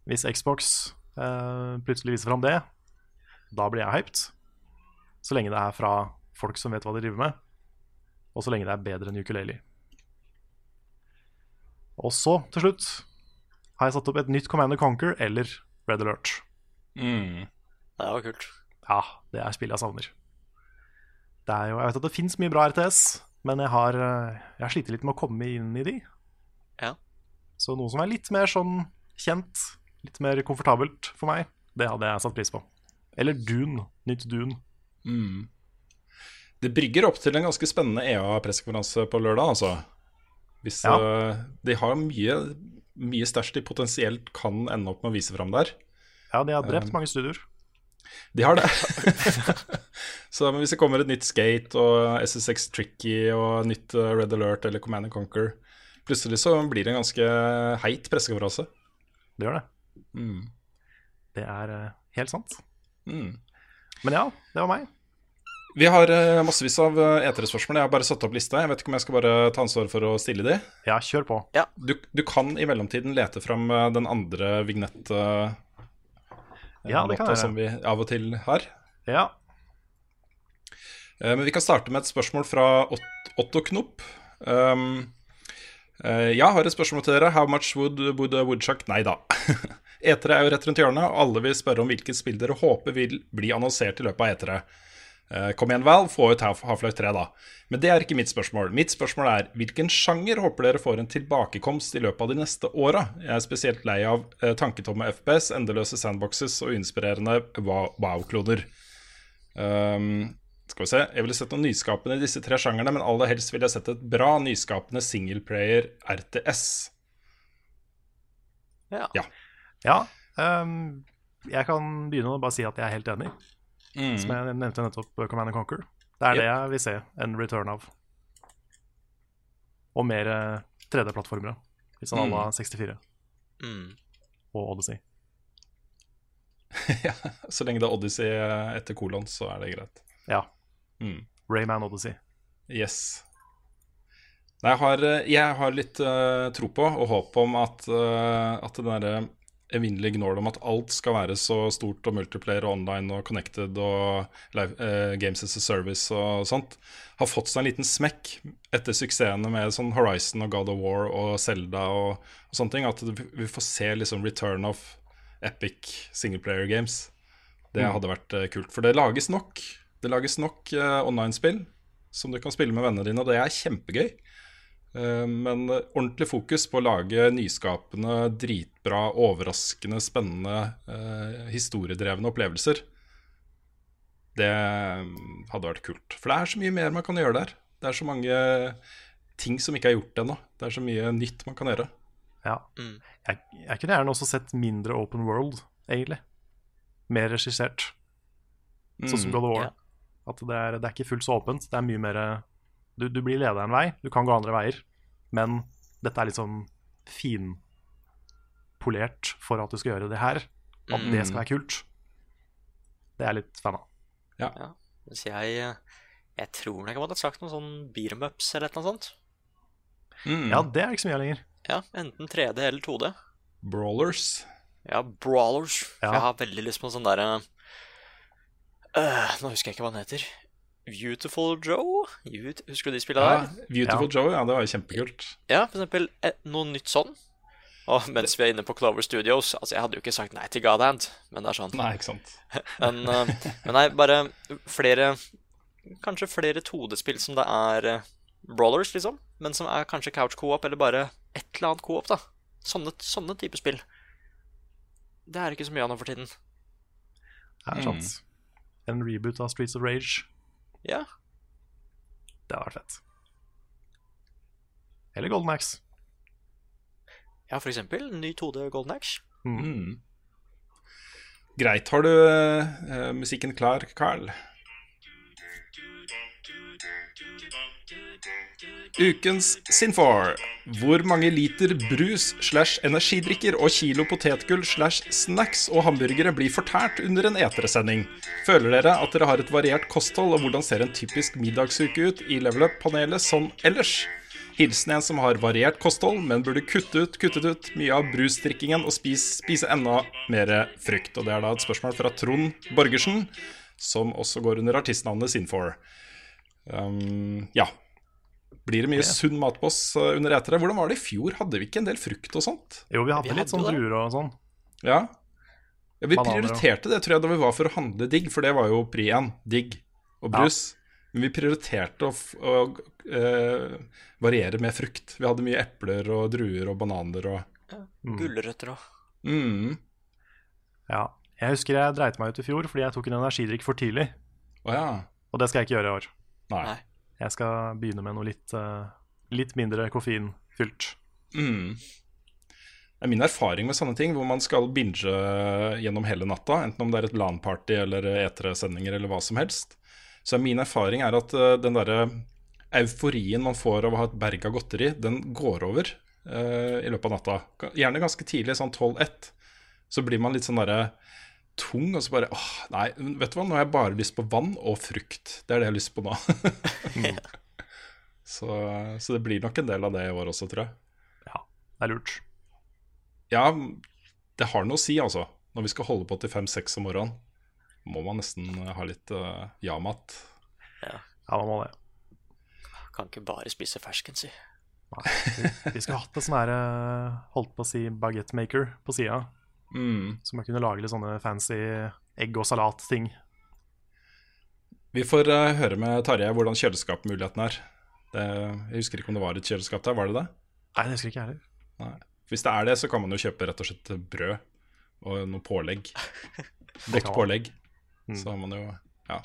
Hvis Xbox eh, plutselig viser fram det, da blir jeg hyped. Så lenge det er fra folk som vet hva de driver med, og så lenge det er bedre enn ukulele. Og så, til slutt, har jeg satt opp et nytt Command Conquer eller Red Alert. Mm. Det var kult. Ja, det er spillet jeg savner. Det er jo, jeg vet at det fins mye bra RTS, men jeg har, eh, jeg har slitt litt med å komme inn i de. Ja. Så noe som er litt mer sånn kjent, litt mer komfortabelt for meg, det hadde jeg satt pris på. Eller Dune. Nytt Dune. Mm. Det brygger opp til en ganske spennende EA-pressekonferanse på lørdag, altså. Hvis Ja. uh, De har mye, mye stæsj de potensielt kan ende opp med å vise fram der. Ja, de har drept mange studioer. De har det. Så men hvis det kommer et nytt Skate og SSX Tricky og nytt eh, Red Alert eller Command and Conquer, plutselig så blir det en ganske heit pressekonferanse. Det gjør det. Mm. Det er eh, helt sant. Mm. Men ja, det var meg. Vi har eh, massevis av eh, E3-spørsmål. Jeg har bare satt opp lista. Jeg vet ikke om jeg skal bare ta ansvar for å stille de. Ja, kjør på. Du, du kan i mellomtiden lete fram den andre vignett Ja, det kan låta som vi av og til har. Ja. Eh, Men vi kan starte med et spørsmål fra Otto Knopp. Um, eh, jeg har et spørsmål til dere. How much would, would woodchuck Nei da. E3 er jo rett rundt hjørnet, og alle vil spørre om hvilket spill dere håper vil bli annonsert i løpet av E3. Eh, Kom igjen, Val, få ut Half- Half-Life 3, da. Men det er ikke mitt spørsmål. Mitt spørsmål er hvilken sjanger håper dere får en tilbakekomst i løpet av de neste åra? Jeg er spesielt lei av eh, tanketomme FPS, endeløse sandboxes og uinspirerende wow- wow-kloner. Um, skal vi se, Jeg ville sett noe nyskapende i disse tre sjangerne, men aller helst ville jeg sett et bra, nyskapende singleplayer RTS. Ja. Ja. Ja. um, jeg kan begynne å bare si at jeg er helt enig. Som jeg nevnte nettopp, Command and Conquer. Det er det jeg vil se en return av. Og mer eh, 3D-plattformere. hvis han mm. la 64 Mm. og Odyssey. ja, Så lenge det er Odyssey eh, etter kolon, så er det greit. Ja. Mm. Rayman Odyssey. Yes. Nei, jeg har, eh, jeg har litt uh, tro på og håp om at, uh, at den derre evinnelige gnål om at alt skal være så stort og multiplayer og online og connected og live, eh, games as a service og sånt, har fått seg en liten smekk etter suksessene med sånn Horizon og God of War og Zelda og, og sånne ting. At vi får se liksom return of epic singleplayer games. Det hadde vært eh, kult. For det lages nok. Det lages nok eh, online-spill som du kan spille med vennene dine, og det er kjempegøy. Eh, Men ordentlig fokus på å lage nyskapende, dritbra, overraskende, spennende, eh, historiedrevne opplevelser. Det mm, hadde vært kult. For det er så mye mer man kan gjøre der. Det er så mange ting som ikke er gjort ennå. Det er så mye nytt man kan gjøre. Ja. Jeg, jeg kunne gjerne også sett mindre open world, egentlig. Mer regissert. Sånn som Mm. God of War. At det er, det er ikke fullt så åpent. Det er mye mer du, du blir leda en vei, du kan gå andre veier, men dette er litt sånn finpolert for at du skal gjøre det her. At Mm. det skal være kult. Det er jeg litt fan av. Mens jeg Jeg tror nok jeg hadde ha sagt noe sånn beat 'em ups eller noe sånt. Mm. Ja, det er ikke så mye lenger. Ja, enten 3D eller 2D. Brawlers. Ja, Brawlers. Ja. Jeg har veldig lyst på en sånn derre øh, Nå husker jeg ikke hva den heter. Beautiful Joe? Husker du de spillene Ja, der? Beautiful Joe, ja, det var jo kjempekult. Ja, for eksempel eh, noe nytt sånn. Og mens vi er inne på Clover Studios Altså, jeg hadde jo ikke sagt nei til Godhand, men det er sånn. Nei, ikke sant. Men, eh, men nei, bare flere Kanskje flere 2D-spill som det er eh, brawlers, liksom. Men som er kanskje couch co-op, eller bare et eller annet co-op, da. Sånne, sånne type spill. Det er ikke så mye av nå for tiden. Det er sant. En reboot av Streets of Rage. Ja. Det hadde vært fett. Eller Golden Axe. Ja, for eksempel ny 2D Golden Axe. Mm. Greit. Har du uh, musikken klar, Carl? Ukens Sinfor. Hvor mange liter brus slash energidrikker og kilo potetgull slash snacks og hamburgere blir fortært under en eteresending? Føler dere at dere har et variert kosthold, og hvordan ser en typisk middagsuke ut i Level Up-panelet sånn ellers? Hilsen en som har variert kosthold, men burde kutte ut, kuttet ut mye av brusdrikkingen og spise, spise enda mer frukt. Og Det er da et spørsmål fra Trond Borgersen, som også går under artistnavnet Sinfor. Um, ja. Blir det mye sunn mat på oss uh, under etere? Hvordan var det i fjor? Hadde vi ikke en del frukt og sånt? Jo, vi hadde Vi litt hadde sånn druer og sånn. Ja. ja vi Bananer prioriterte det, tror jeg, da vi var for å handle digg, for det var jo pri én, Digg og brus. Men vi prioriterte å, f- å uh, variere med frukt. Vi hadde mye epler og druer og bananer og Gulrøtter òg. mm. Ja. Jeg husker jeg dreit meg ut i fjor fordi jeg tok en energidrikk for tidlig. Oh, ja. Og det skal jeg ikke gjøre i år. Nei. Nei. Jeg skal begynne med noe litt, eh, litt mindre koffeinfylt. Mm. Det er min erfaring med sånne ting, hvor man skal binge gjennom hele natta, enten om det er et LAN-party eller etere-sendinger eller hva som helst, så min erfaring er at eh, den derre euforien man får av å ha et berg av godteri, den går over uh, i løpet av natta. Gjerne ganske tidlig, sånn 12-1. Så blir man litt sånn derre tung, og så bare åh, nei, vet du hva, nå har jeg bare lyst på vann og frukt. Det er det jeg har lyst på nå. så, så det blir nok en del av det i år også, tror jeg. Ja, det er lurt. Ja, det har noe å si, altså. Når vi skal holde på til fem-seks om morgenen, må man nesten ha litt uh, ja-mat. Ja, man må det. Kan ikke bare spise fersken, si. Nei, Vi skulle hatt en sånn her, eh, holdt på å si bagettmaker på sida, Mm. så man kunne lage litt sånne fancy egg- og salat-ting. Vi får uh, høre med Tarjei hvordan kjøleskapmuligheten er. Det, jeg husker ikke om det var et kjøleskap der, var det det? Nei, det husker ikke jeg heller. Nei. Hvis det er det, så kan man jo kjøpe rett og slett brød og noe pålegg. Godt pålegg. Mm. Så har man jo Ja.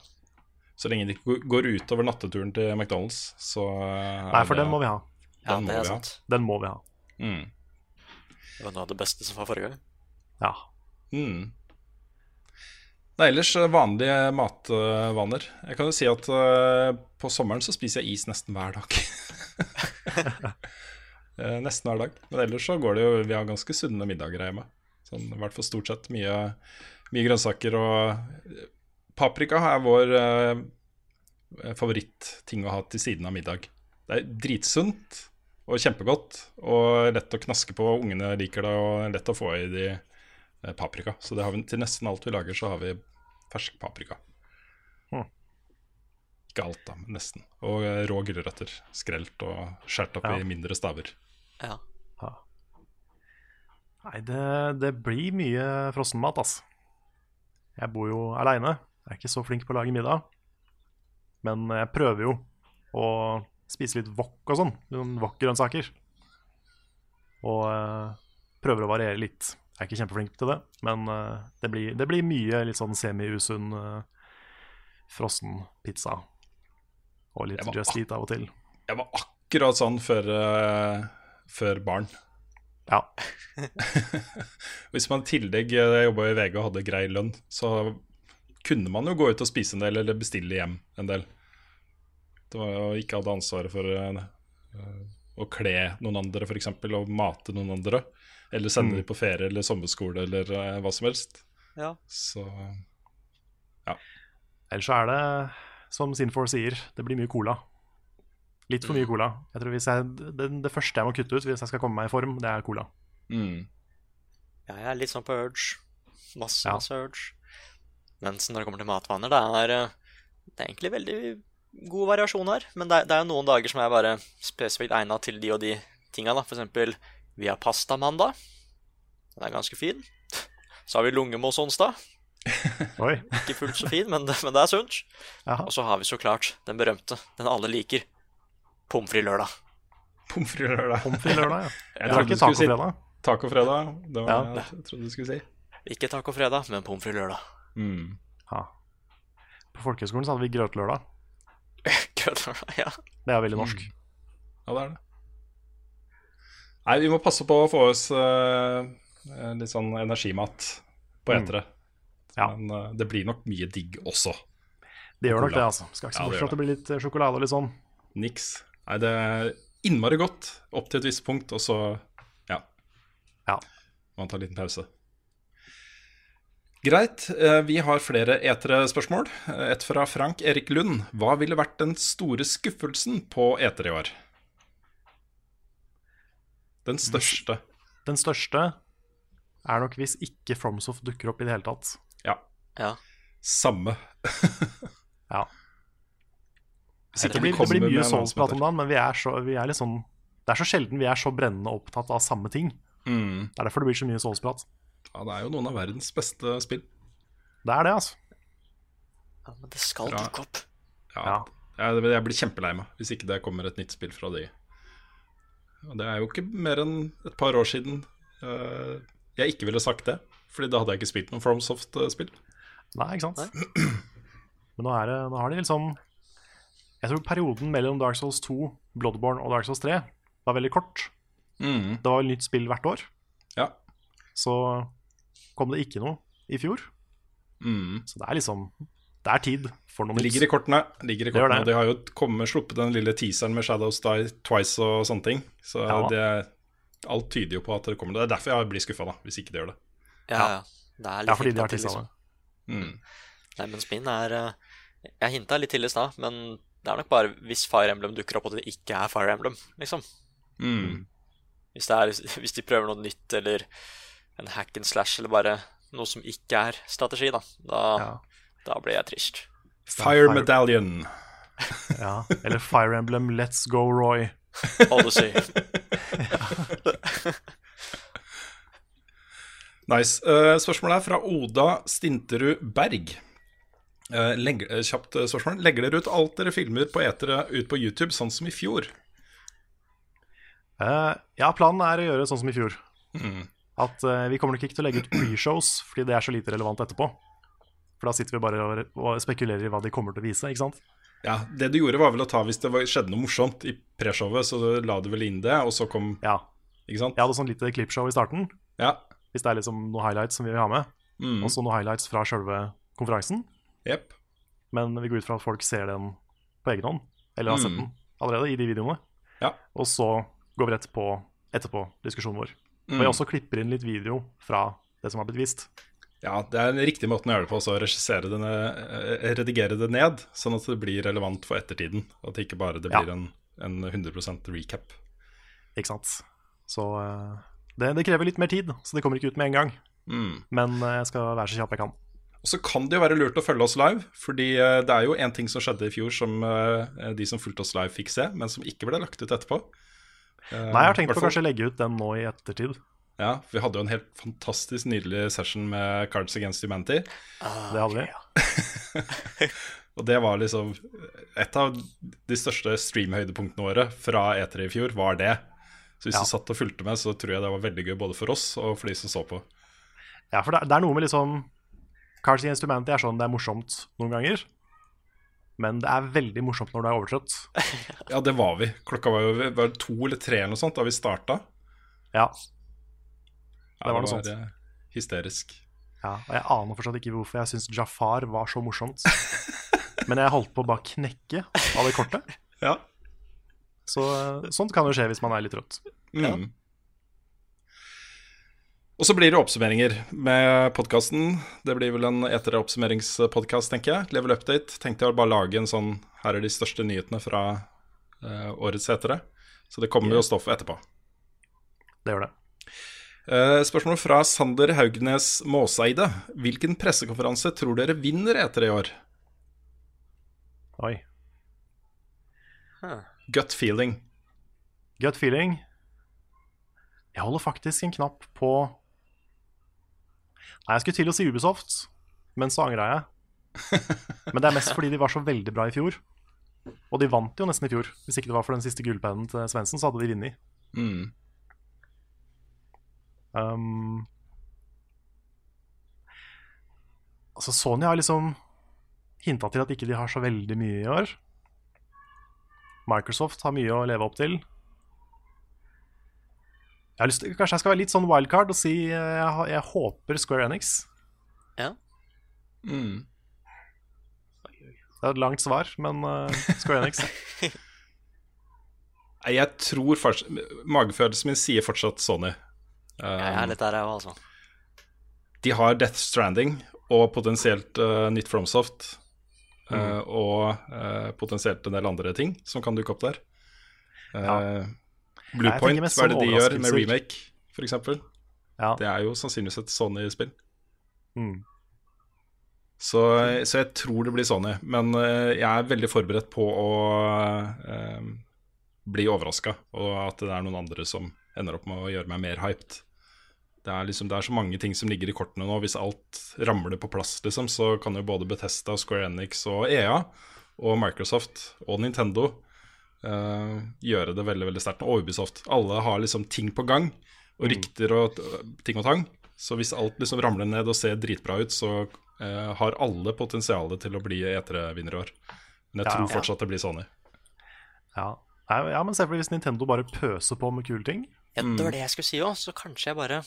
Så lenge det ikke går utover natteturen til McDonald's, så uh, Nei, for den må vi ha. Ja, Den må det er vi ha. Den må vi ha. Mm. Det var noe av det beste som var forrige gang. Ja. Mm. Det er ellers eh, vanlige matvaner. Jeg kan jo si at eh, på sommeren så spiser jeg is nesten hver dag. Eh, nesten hver dag. Men ellers så går det jo Vi har ganske sunne middager hjemme. Sånn, I hvert fall stort sett. Mye, mye grønnsaker og Paprika er vår eh, favoritting å ha til siden av middag. Det er dritsunt og kjempegodt og lett å knaske på. Ungene liker det og lett å få i de paprika. Så det har vi, til nesten alt vi lager, så har vi fersk paprika. Hm. Ikke alt, da, men nesten. Og eh, rå gulrøtter. Skrelt og skåret opp Ja. i mindre staver. Ja. Nei, det, det blir mye frossenmat, altså. Jeg bor jo aleine. Jeg er ikke så flink på å lage middag. Men jeg prøver jo å spise litt wok og sånn. Noen wok-grønnsaker. Og eh, prøver å variere litt. Jeg er ikke kjempeflink til det, men eh, det, blir, det blir mye litt sånn semi-usunn uh, frossen pizza. Og litt Just Eat av og til. Jeg var akkurat sånn før, eh, før barn. Ja. Hvis man i tillegg eh, jobba i VG og hadde grei lønn, så kunne man jo gå ut og spise en del, eller bestille hjem en del. Det var jo ikke hadde ansvaret for eh, eh, å kle noen andre, f.eks., og mate noen andre. Eller sende Mm. dem på ferie eller sommerskole eller uh, hva som helst. Ja. Så Ellers så er det, som Sinfor sier, det blir mye cola. Litt for mye cola. Jeg tror hvis jeg, det, det første jeg må kutte ut hvis jeg skal komme meg i form, det er cola. mm. Ja, jeg er litt sånn på urge. Masse, Ja. masse urge. Mens når det kommer til matvaner, det er, eh, det er egentlig veldig god variasjon her. Men det er, det er jo noen dager som er bare spesifikt egna til de og de tinga. da. Vi har pastamandag. Den er ganske fin. Så har vi lungemos onsdag. Oi. Ikke fullt så fin, men det, men det er sunt. Jaha. Og så har vi så klart den berømte, den alle liker. Pommes frites lørdag. Pommes frites lørdag. Pommes frites lørdag, ja. Jeg Jeg trodde du ikke skulle si tacofredag. tacofredag. Det var Ja. jeg trodde du skulle si. Ikke tacofredag, men pommes frites lørdag. Mm. Ja. På folkehøyskolen så hadde vi grøtlørdag. Grøtlørdag, ja. Det er veldig norsk. Ja, det er det. Nei, vi må passe på å få oss uh, litt sånn energimat på Mm. etere. Ja. Men uh, det blir nok mye digg også. Det gjør nok det, altså. Skal ikke se bort fra at det blir litt sjokolade og litt sånn. Niks. Nei, det er innmari godt opp til et visst punkt, og så ja. Ja. Man tar en liten pause. Greit. Vi har flere etere-spørsmål. Et fra Frank Erik Lund. Hva ville vært den store skuffelsen på etere i år? Den største. Den største er nok hvis ikke FromSoft dukker opp i det hele tatt. Ja. ja. Samme. Ja. Det blir, det blir mye Souls-prat om dagen, men vi er, så, vi er litt sånn Det er så sjelden vi er så brennende opptatt av samme ting. Mm. Det er derfor det blir så mye Souls-prat. Ja, det er jo noen av verdens beste spill. Det er det, altså. ja men det skal dukke opp. Ja. Ja. Jeg, jeg blir kjempelei meg hvis ikke det kommer et nytt spill fra de. Og det er jo ikke mer enn et par år siden uh, jeg ikke ville sagt det. Fordi da hadde jeg ikke spilt noen FromSoft-spill. Nei, ikke sant? Men nå, er det, nå har de liksom Jeg tror perioden mellom Dark Souls 2, Bloodborne og Dark Souls 3 var veldig kort. Mm. Det var vel nytt spill hvert år. Ja. Så kom det ikke noe i fjor. Mm. Så det er liksom Det er tid for noe Det nytt. ligger i kortene. Ligger i kortene. det. Og de har jo kommet, sluppet den lille teaseren med Shadows Die Twice og sånne ting. Så Ja. det, alt tyder jo på at det kommer. Det er derfor jeg blir skuffa, hvis ikke det gjør det. Ja, ja. Det er litt Ja, fordi de har tissa liksom. Mm. Nei, mens min er eh, Jeg hinta litt til i stad, men det er nok bare hvis Fire Emblem dukker opp, og det ikke er Fire Emblem, liksom. Mm. Hvis, det er, hvis de prøver noe nytt, eller en hack and slash, eller bare noe som ikke er strategi, da, da, Ja. Da blir jeg trist. Fire Fire- Medallion. Ja. Eller Fire Emblem Let's Go Roy. Odyssey. Nice. Uh, spørsmålet er fra Oda Stinterud Berg. Uh, legge, uh, kjapt eh, spørsmål. Legger dere ut alt dere filmer på etere ut på YouTube, sånn som i fjor? Eh, ja, planen er å gjøre sånn som i fjor. Mm. At eh, Vi kommer nok ikke til å legge ut pre-shows, fordi det er så lite relevant etterpå. For da sitter vi bare og, spekulerer i hva de kommer til å vise. ikke sant? Ja, Det du gjorde, var vel å ta hvis det var, skjedde noe morsomt i preshowet, så du la du vel inn det, og så kom Ja, Ikke sant? Jeg hadde sånn lite klippshow i starten, Ja. hvis det er liksom noen highlights som vi vil ha med. Mm. Og så noen highlights fra sjølve konferansen. Yep. Men vi går ut fra at folk ser den på egen hånd, eller har sett Mm. den allerede i de videoene. Ja. Og så går vi rett på etterpå diskusjonen vår. Mm. Og jeg også klipper inn litt video fra det som har blitt vist. Ja, det er den riktige måten å gjøre det på, så regissere denne, eh, redigere det ned, sånn at det blir relevant for ettertiden. At det ikke bare det Ja. blir en, en 100% recap. Ikke sant? Så eh, det, det krever litt mer tid, så det kommer ikke ut med en gang. Mm. Men eh, jeg skal være så kjapp jeg kan. Og så kan det jo være lurt å følge oss live, fordi det er jo en ting som skjedde i fjor som de som fulgte oss live fikk se, men som ikke ble lagt ut etterpå. Nei, jeg har tenkt på hvertfall- kanskje legge ut den nå i ettertid. Ja, Vi hadde jo en helt fantastisk nydelig session med Cards Against Humanity. Det hadde vi. Og det var liksom Et av de største stream-høydepunktene våre fra E3 i fjor, var det. Så hvis Ja. du satt og fulgte med, så tror jeg det var veldig gøy både for oss og for de som så på. Ja, for det, er noe med liksom Cards Against Humanity er sånn det er morsomt noen ganger. Men det er veldig morsomt når du er overtrøtt. Ja, det var vi. Klokka var jo var to eller tre eller noe sånt da vi starta. Ja, Ja, Det var noe sånt. hysterisk. ja. Og jeg aner fortsatt ikke hvorfor jeg syns Jafar var så morsomt. Men jeg holdt på å bare knekke av det kortet. Ja. Så eh, sånt kan jo skje hvis man er litt rått Mm. Og så blir det oppsummeringer med podkasten. Det blir vel en etere oppsummeringspodkast, tenker jeg. Level Update. Tenkte jeg å bare lage en sånn Her er de største nyhetene fra uh, årets etere. Så det kommer jo stoff etterpå. Det gjør det. Eh, spørsmål fra Sander Haugnes Måseide. Hvilken pressekonferanse tror dere vinner etter i år? Oi. Gut feeling. Gut feeling. Jeg holder faktisk en knapp på Nei, jeg skulle til å si Ubisoft, men så angra jeg. Men det er mest fordi de var så veldig bra i fjor. Og de vant jo nesten i fjor. Hvis ikke det var for den siste gullpennen til Svendsen, så hadde de vunnet. Mm. Um, altså Sony har liksom hinta til at ikke de har så veldig mye i år. Microsoft har mye å leve opp til. Jeg har lyst til, kanskje jeg skal være litt sånn wildcard og si eh, jeg, jeg håper Square Enix. Ja. Mm. Det er et langt svar, men uh, Square Enix. Jeg tror fortsatt Magefølelsen min sier fortsatt Sony. Jeg Um, er litt der, jeg òg, altså. de har Death Stranding og potensielt uh, nytt Fromsoft. Mm. Uh, og uh, potensielt en del andre ting som kan dukke opp der. Uh, Jeg Bluepoint, hva er det de gjør med remake, f.eks.? Ja. Det er jo sannsynligvis et Sony-spill. Mm. Så, så jeg tror det blir Sony. Men eh, jeg er veldig forberedt på å eh, bli overraska, og at det er noen andre som ender opp med å gjøre meg mer hyped. Det er, liksom, det er så mange ting som ligger i kortene nå. Hvis alt ramler på plass, liksom, så kan jo både Bethesda, Square Enix og EA og Microsoft og Nintendo uh, gjøre det veldig veldig sterkt. Og Ubisoft. Alle har liksom ting på gang, og rykter og ting og tang. Så hvis alt liksom ramler ned og ser dritbra ut, så uh, har alle potensialet til å bli E3-vinner i år. Men jeg Ja, tror ja. fortsatt det blir Sony. Ja. Ja, men se for deg hvis Nintendo bare pøser på med kule ting. Ja, det var det jeg skulle si òg, så kanskje jeg bare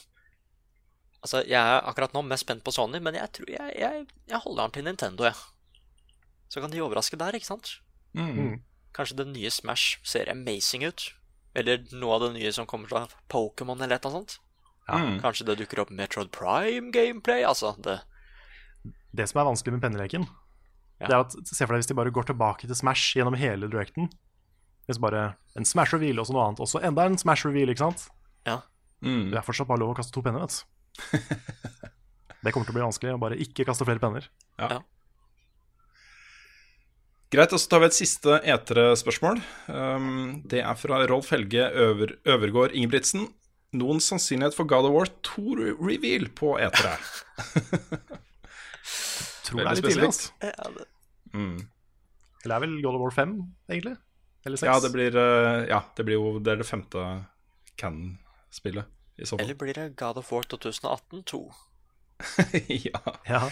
Altså, jeg er akkurat nå mest spent på Sony, men jeg tror jeg, jeg, jeg holder den til Nintendo, jeg. Så kan de overraske der, ikke sant? Mm. Kanskje det nye Smash ser amazing ut. Eller noe av det nye som kommer fra Pokémon eller et eller annet sånt. Mm. Kanskje det dukker opp Metroid Prime gameplay. Altså, det Det som er vanskelig med penneleken, Ja. det er at se for deg hvis de bare går tilbake til Smash gjennom hele directen. Hvis bare en Smash reveal og så noe annet, og så enda en Smash reveal, ikke sant? Ja. Mm. Det er fortsatt bare lov å kaste to penner, vet du. Det kommer til å bli vanskelig å bare ikke kaste flere penner. Ja Greit, og så tar vi et siste etere-spørsmål. Um, det er fra Rolf Helge Øver, Øvergård Ingebrigtsen. Noen sannsynlighet for God of War 2-reveal på etere? Tror det er litt tidlig, altså. ja, det, Mm. Eller er vel God of War 5, egentlig? Eller 6? Ja, det blir, eh, ja, det blir jo det er det femte fall. Eller blir det God of War 2018 2? ja. Ja.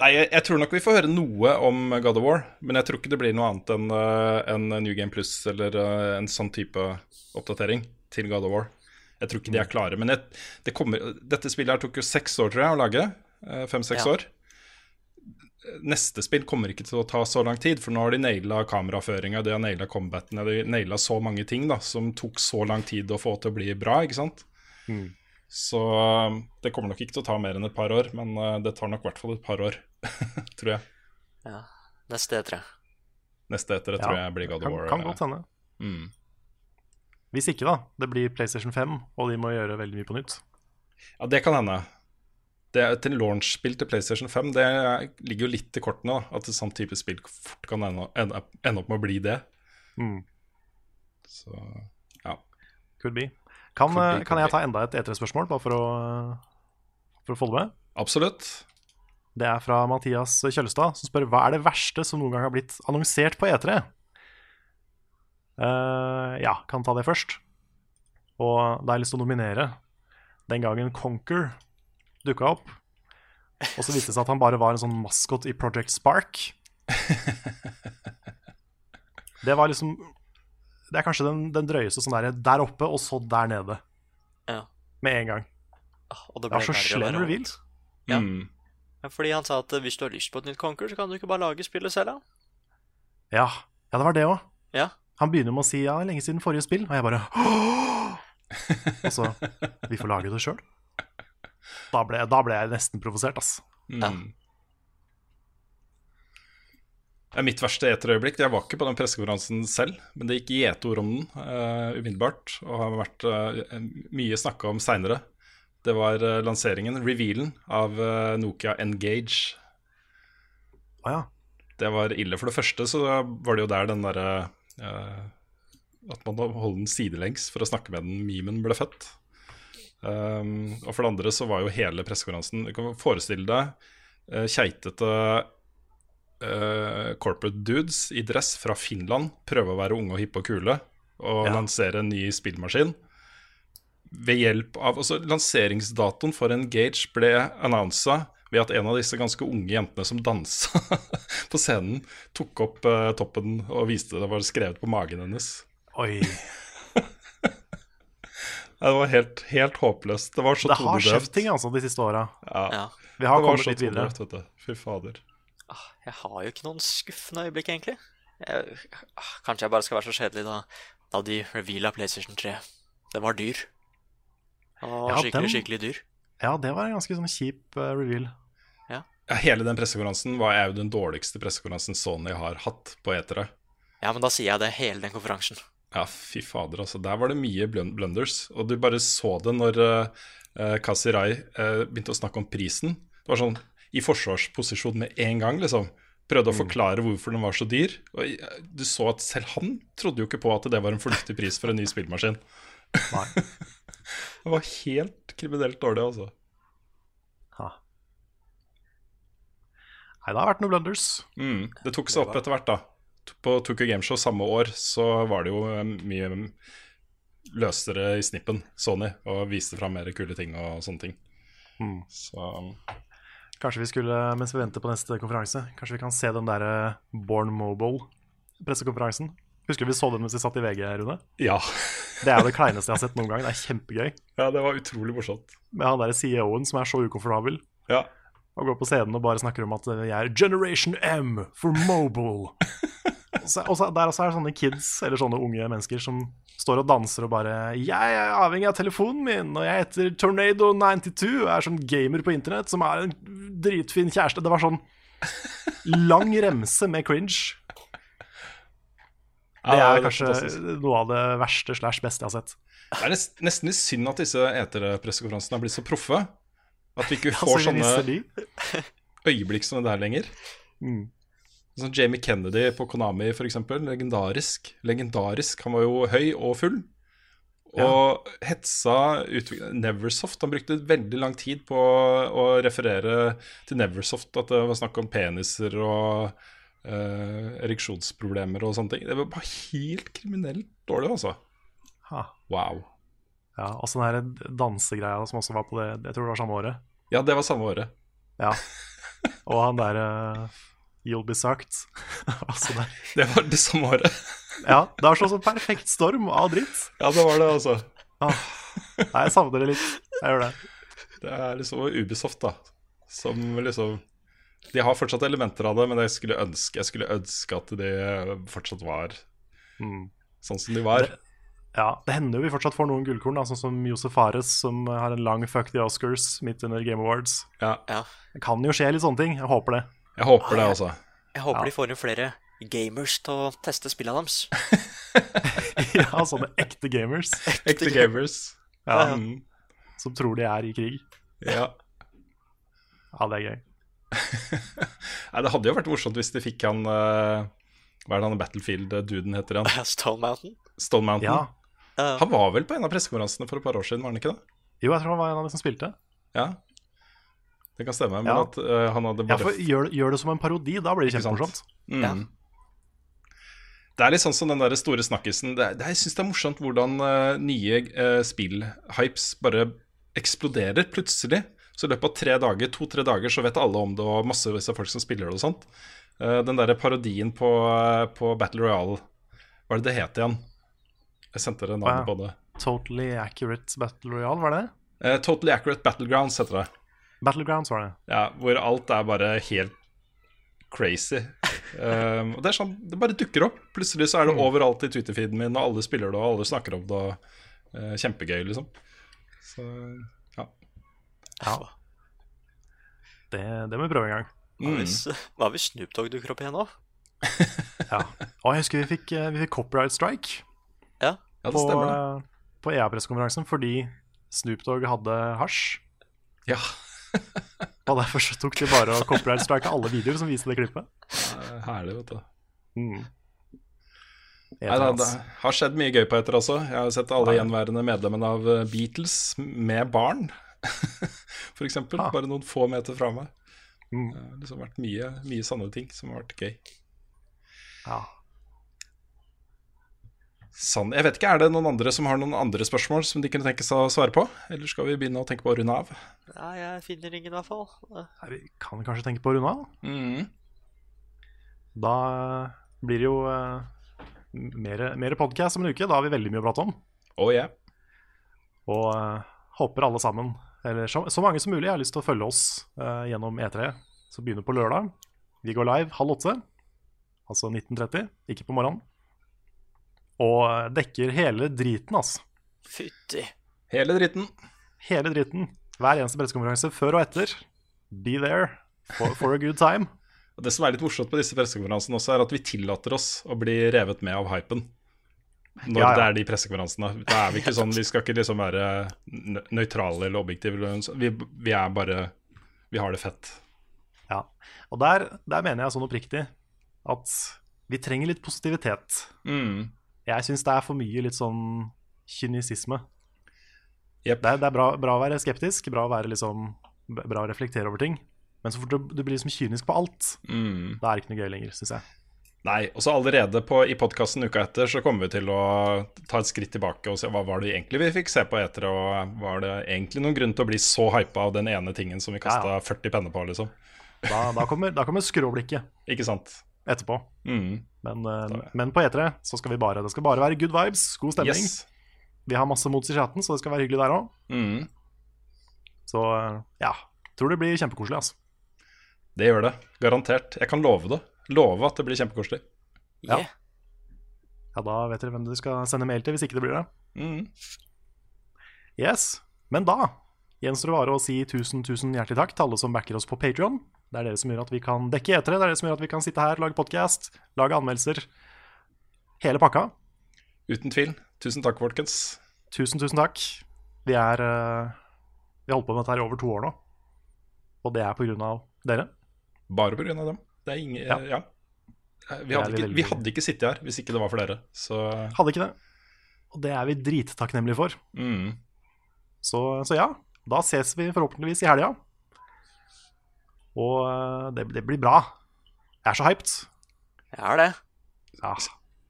Nei, jeg, jeg tror nok vi får høre noe om God of War, men jeg tror ikke det blir noe annet enn eh, en New Game Plus eller eh, en sånn type oppdatering til God of War. Jeg tror ikke de er klare. Men jeg, det kommer, dette spillet her tok jo seks år, tror jeg, å lage. Eh, Fem-seks Ja. år. Neste spill kommer ikke til å ta så lang tid, for nå har de naila kameraføringa, de har naila combaten, de har naila så mange ting da, som tok så lang tid å få til å bli bra, ikke sant? Mm. Så eh, det kommer nok ikke til å ta mer enn et par år, men eh, det tar nok i hvert fall et par år, tror jeg. Ja. Neste E3. Neste etter det tror jeg blir God of War. kan godt hende. Mm. Hvis ikke, da. Det blir PlayStation 5, og de må gjøre veldig mye på nytt. Ja, det kan hende. Det er til launch-spill til PlayStation 5 Det ligger jo litt i kortene, da, at et sånt type spill fort kan ende, ende, ende opp med å bli det. Mm. Så ja. Could be. Kan, be, eh, kan jeg ta enda et E3-spørsmål, bare for å, for å folde med? Absolutt. Det er fra Mathias Kjølstad, som spør hva er det verste som noen gang har blitt annonsert på E3. Uh, ja, kan ta det først. Og da har jeg lyst til å nominere den gangen Conquer dukka opp. Og så viste det seg at han bare var en sånn maskot i Project Spark. Det var liksom Det er kanskje den, den drøyeste sånn der, der oppe, og så der nede. Ja. Med en gang. Ah, Og det Det var så slem reveal. Ja. Mm. Ja, fordi han sa at eh, hvis du har lyst på et nytt Conquer, så kan du ikke bare lage spillet selv, da. Ja. ja, det var det òg. Ja. Han begynner med å si ja, er lenge siden forrige spill, og jeg bare Og så Vi får lage det sjøl. Da, ble- da ble jeg nesten provosert, ass. Mm. Ja, mitt verste eterøyeblikk Jeg var ikke på den pressekonferansen selv, men det gikk gjetord om den uh, umiddelbart, og har vært uh, mye snakka om seinere. Det var uh, lanseringen, revealen, av Nokia Engage. Å ja. Det var ille. For det første så var det jo der den derre At man holdt den sidelengs for å snakke med den memen ble født. Um, og for det andre så var jo hele pressekonferansen Du kan forestille deg keitete eh, corporate dudes i dress fra Finland prøve å være unge og hippe og kule og Ja. lansere en ny spillmaskin. Ved hjelp av altså Lanseringsdatoen for Engage ble annonsa ved at en av disse ganske unge jentene som dansa på scenen, tok opp uh, toppen og viste det var skrevet på magen hennes. Oi. Det var helt, helt håpløst. Det var så Det har skjedd ting altså de siste åra. Ja. Ja. Vi har kommet litt videre. Fy fader. Jeg har jo ikke noen skuffende øyeblikk, egentlig. Jeg, ah, kanskje jeg bare skal være så kjedelig da, da de reveala PlayStation 3. Det var dyr. Det var Ja, skikkelig, den- skikkelig dyr. Ja, det var en ganske sånn kjip uh, reveal. Ja, hele den pressekonferansen var jo den dårligste pressekonferansen Sony har hatt på etere. Ja, men da sier jeg det, hele den konferansen. Ja, fy fader, altså. Der var det mye blunders. Og du bare så det når uh, Kasirai uh, begynte å snakke om prisen. Det var sånn i forsvarsposisjon med en gang, liksom. Prøvde å forklare hvorfor den var så dyr. Og du så at selv han trodde jo ikke på at det var en fornuftig pris for en ny spillmaskin. Nei. Det var helt kriminelt dårlig, altså. Nei, det har vært noen blunders. Mm. Det tok seg opp etter hvert, da. På Tokyo Gameshow samme år så var det jo eh, mye løsere i snippen, Sony, og viste fram mer kule ting og sånne ting. Mm. Så Kanskje vi skulle, mens vi venter på neste konferanse, kanskje vi kan se den der eh, Born Mobile-pressekonferansen? Husker du vi så den mens vi satt i VG, Rune? ja. Det er det kleineste jeg har sett noen gang. Det er kjempegøy. ja, det var utrolig morsomt. Med han der CEO-en som er så ukomfortabel. Ja. Og går på scenen og bare snakker om at jeg er Generation M for mobile. Så, og der også er det sånne kids, eller sånne unge mennesker, som står og danser og bare 'Jeg er avhengig av telefonen min, og jeg heter Tornado92 og er sånn gamer på internett som er en dritfin kjæreste'. Det var sånn lang remse med cringe. Det Ja, er det er kanskje fantastisk. noe av det verste slash beste jeg har sett. Det er nest, nesten litt synd at disse eterpressekonferansene har blitt så proffe. At vi ikke får sånne øyeblikk som det der lenger. Mm. Sånn Jamie Kennedy på Konami, eksempel. Legendarisk. Legendarisk. Han var jo høy og full. Og hetsa utvikla Neversoft. Han brukte veldig lang tid på å referere til Neversoft. At det var snakk om peniser og uh, ereksjonsproblemer og sånne ting. Det var bare helt kriminelt dårlig, altså. Ha. Wow. Ja, og sånn her dansegreia som også var på det, jeg tror det var samme året. Ja, det var samme året. Ja. Og han der uh, You'll be sucked. altså der. Det var det samme året. Ja, det var sånn som perfekt storm av dritt. Ja, det var det, altså. Ah. Nei, jeg savner det litt. Jeg gjør det. Det er liksom Ubisoft, da. Som liksom De har fortsatt elementer av det, men jeg skulle ønske, jeg skulle ønske at de fortsatt var Mm. sånn som de var. Ja, det hender jo vi fortsatt får noen gullkorn, da, sånn som Josef Fares, som har en lang fuck the Oscars midt under Game Awards. Ja, Ja. Det kan jo skje litt sånne ting. Jeg håper det. Jeg håper det, altså. Jeg håper Ja. de får inn flere gamers til å teste spillene deres. ja, sånne ekte gamers Ekte gamers. ja, Mm, som tror de er i krig. ja. Ja, det er gøy. Nei, det hadde jo vært morsomt hvis de fikk han uh, Hva er det han Battlefield-duden heter han? Stone Mountain. Stone Mountain. Ja. Ja. Han var vel på en av pressekonferansene for et par år siden, var han ikke det? Jo, jeg tror han var en av de som spilte. Ja. Det kan stemme, men Ja. at uh, han hadde Ja, for gjør, gjør det som en parodi, da blir det kjempemorsomt. Mm. Ja. Det er litt sånn som den der store snakkisen. Det er, det jeg syns det er morsomt hvordan uh, nye uh, spillhypes bare eksploderer plutselig. Så i løpet av tre dager, to-tre dager så vet alle om det, og massevis av folk som spiller det og sånt. Uh, den derre parodien på, på Battle Royale Hva er det det het igjen? Jeg sendte dere navnet på det. Totally Accurate Battle Royale, var det? Eh, totally Accurate Battlegrounds heter det. Battlegrounds var det. Ja, hvor alt er bare helt crazy. Um, og det er sånn, det bare dukker opp. Plutselig så er det overalt i Twitter-feeden min, og alle spiller det, og alle snakker om det. Og, uh, kjempegøy, liksom. Så ja. Ja. Det, det må vi prøve en gang. Hva hvis, hva hvis Snoop Dogg dukker opp igjen nå? Ja. Og jeg husker vi fikk, eh, vi fikk copyright strike Ja. ja, på, det. eh, på EA-pressekonferansen fordi Snoop Dogg hadde hasj. Ja, Og derfor så tok de bare og copyright-strika alle videoer som viste det klippet. eh, herlig, vet du. Mm. Nei, da, det har skjedd mye gøy på etter også. Jeg har sett alle gjenværende medlemmene av eh, Beatles med barn, eksempel. Ah. Bare noen få meter fra meg. Mm. Det har liksom vært mye, mye sanne ting som har vært gøy. Ja. Sann. Jeg vet ikke, Er det noen andre som har noen andre spørsmål som de kunne tenke seg å svare på? Eller skal vi begynne å tenke på å runde av? Nei, jeg finner ingen, i hvert fall. Nei, vi kan kanskje tenke på å runde av. Mm. Da blir det jo uh, mer, mer podkast om en uke. Da har vi veldig mye å prate om. Oh, yeah. Og uh, håper alle sammen, eller så, så mange som mulig, har lyst til å følge oss uh, gjennom E3, som begynner på lørdag. Vi går live halv åtte, altså 19.30, ikke på morgenen. Og dekker hele driten, altså. Fytti. Hele driten. Hele driten. Hver eneste pressekonferanse før og etter. Be there for, for a good time. Og Det som er litt morsomt på disse pressekonferansene også, er at vi tillater oss å bli revet med av hypen. Når Ja, ja. det er de pressekonferansene. Da er vi ikke sånn, vi skal ikke liksom være nøytrale eller objektive. Vi, vi er bare Vi har det fett. Ja. Og der, der mener jeg sånn oppriktig at vi trenger litt positivitet. Mm. Jeg syns det er for mye litt sånn kynisisme. Yep. Det er, det er bra, bra å være skeptisk, bra å være liksom Bra å reflektere over ting. Men så fort du, du blir liksom kynisk på alt, Mm. da er det ikke noe gøy lenger, syns jeg. Nei, og så allerede på, i podkasten uka etter så kommer vi til å ta et skritt tilbake og se hva var det egentlig vi fikk se på etter, og var det egentlig noen grunn til å bli så hypa av den ene tingen som vi kasta Ja, 40 penner på, liksom? Da, da kommer, da kommer skråblikket Ikke sant? Etterpå. Mm. Men, eh, men på E3 så skal vi bare Det skal bare være good vibes, god stemning. Yes. Vi har masse mods i chatten, så det skal være hyggelig der òg. Mm. Så eh, ja. Tror det blir kjempekoselig, altså. Det gjør det. Garantert. Jeg kan love det. Love at det blir kjempekoselig. Ja. Yeah. Ja, da vet dere hvem dere skal sende mail til hvis ikke det blir det. Mm. Yes, Men da gjenstår det bare å si tusen, tusen hjertelig takk til alle som backer oss på Patreon Det er dere som gjør at vi kan dekke etere, det er dere som gjør at vi kan sitte her, lage podkast, lage anmeldelser. Hele pakka. Uten tvil. Tusen takk, folkens. Tusen, tusen takk. Vi er eh, Vi har holdt på med dette her i over to år nå. Og det er på grunn av dere. Bare på grunn av dem. Det er ingen Ja. Ja. Vi hadde, ikke, vi hadde ikke sittet her hvis ikke det var for dere. Så Hadde ikke det. Og det er vi drittakknemlige for. mm. Så, så ja, da ses vi forhåpentligvis i helga. Og eh, det, det blir bra. Jeg er så hyped. Jeg er det. Ja.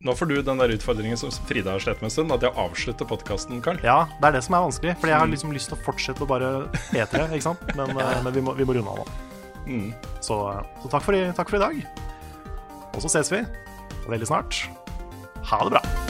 Nå får du den der utfordringen som Frida har slitt med en stund, at jeg avslutter podkasten, Karl. ja, det er det som er vanskelig. Fordi jeg har liksom lyst til å fortsette å bare etre, ikke sant? Men, ja. men vi, må, vi må runde av nå. Mm. Så, eh, så takk, for i, takk for i dag. Og så ses vi veldig snart. Ha det bra.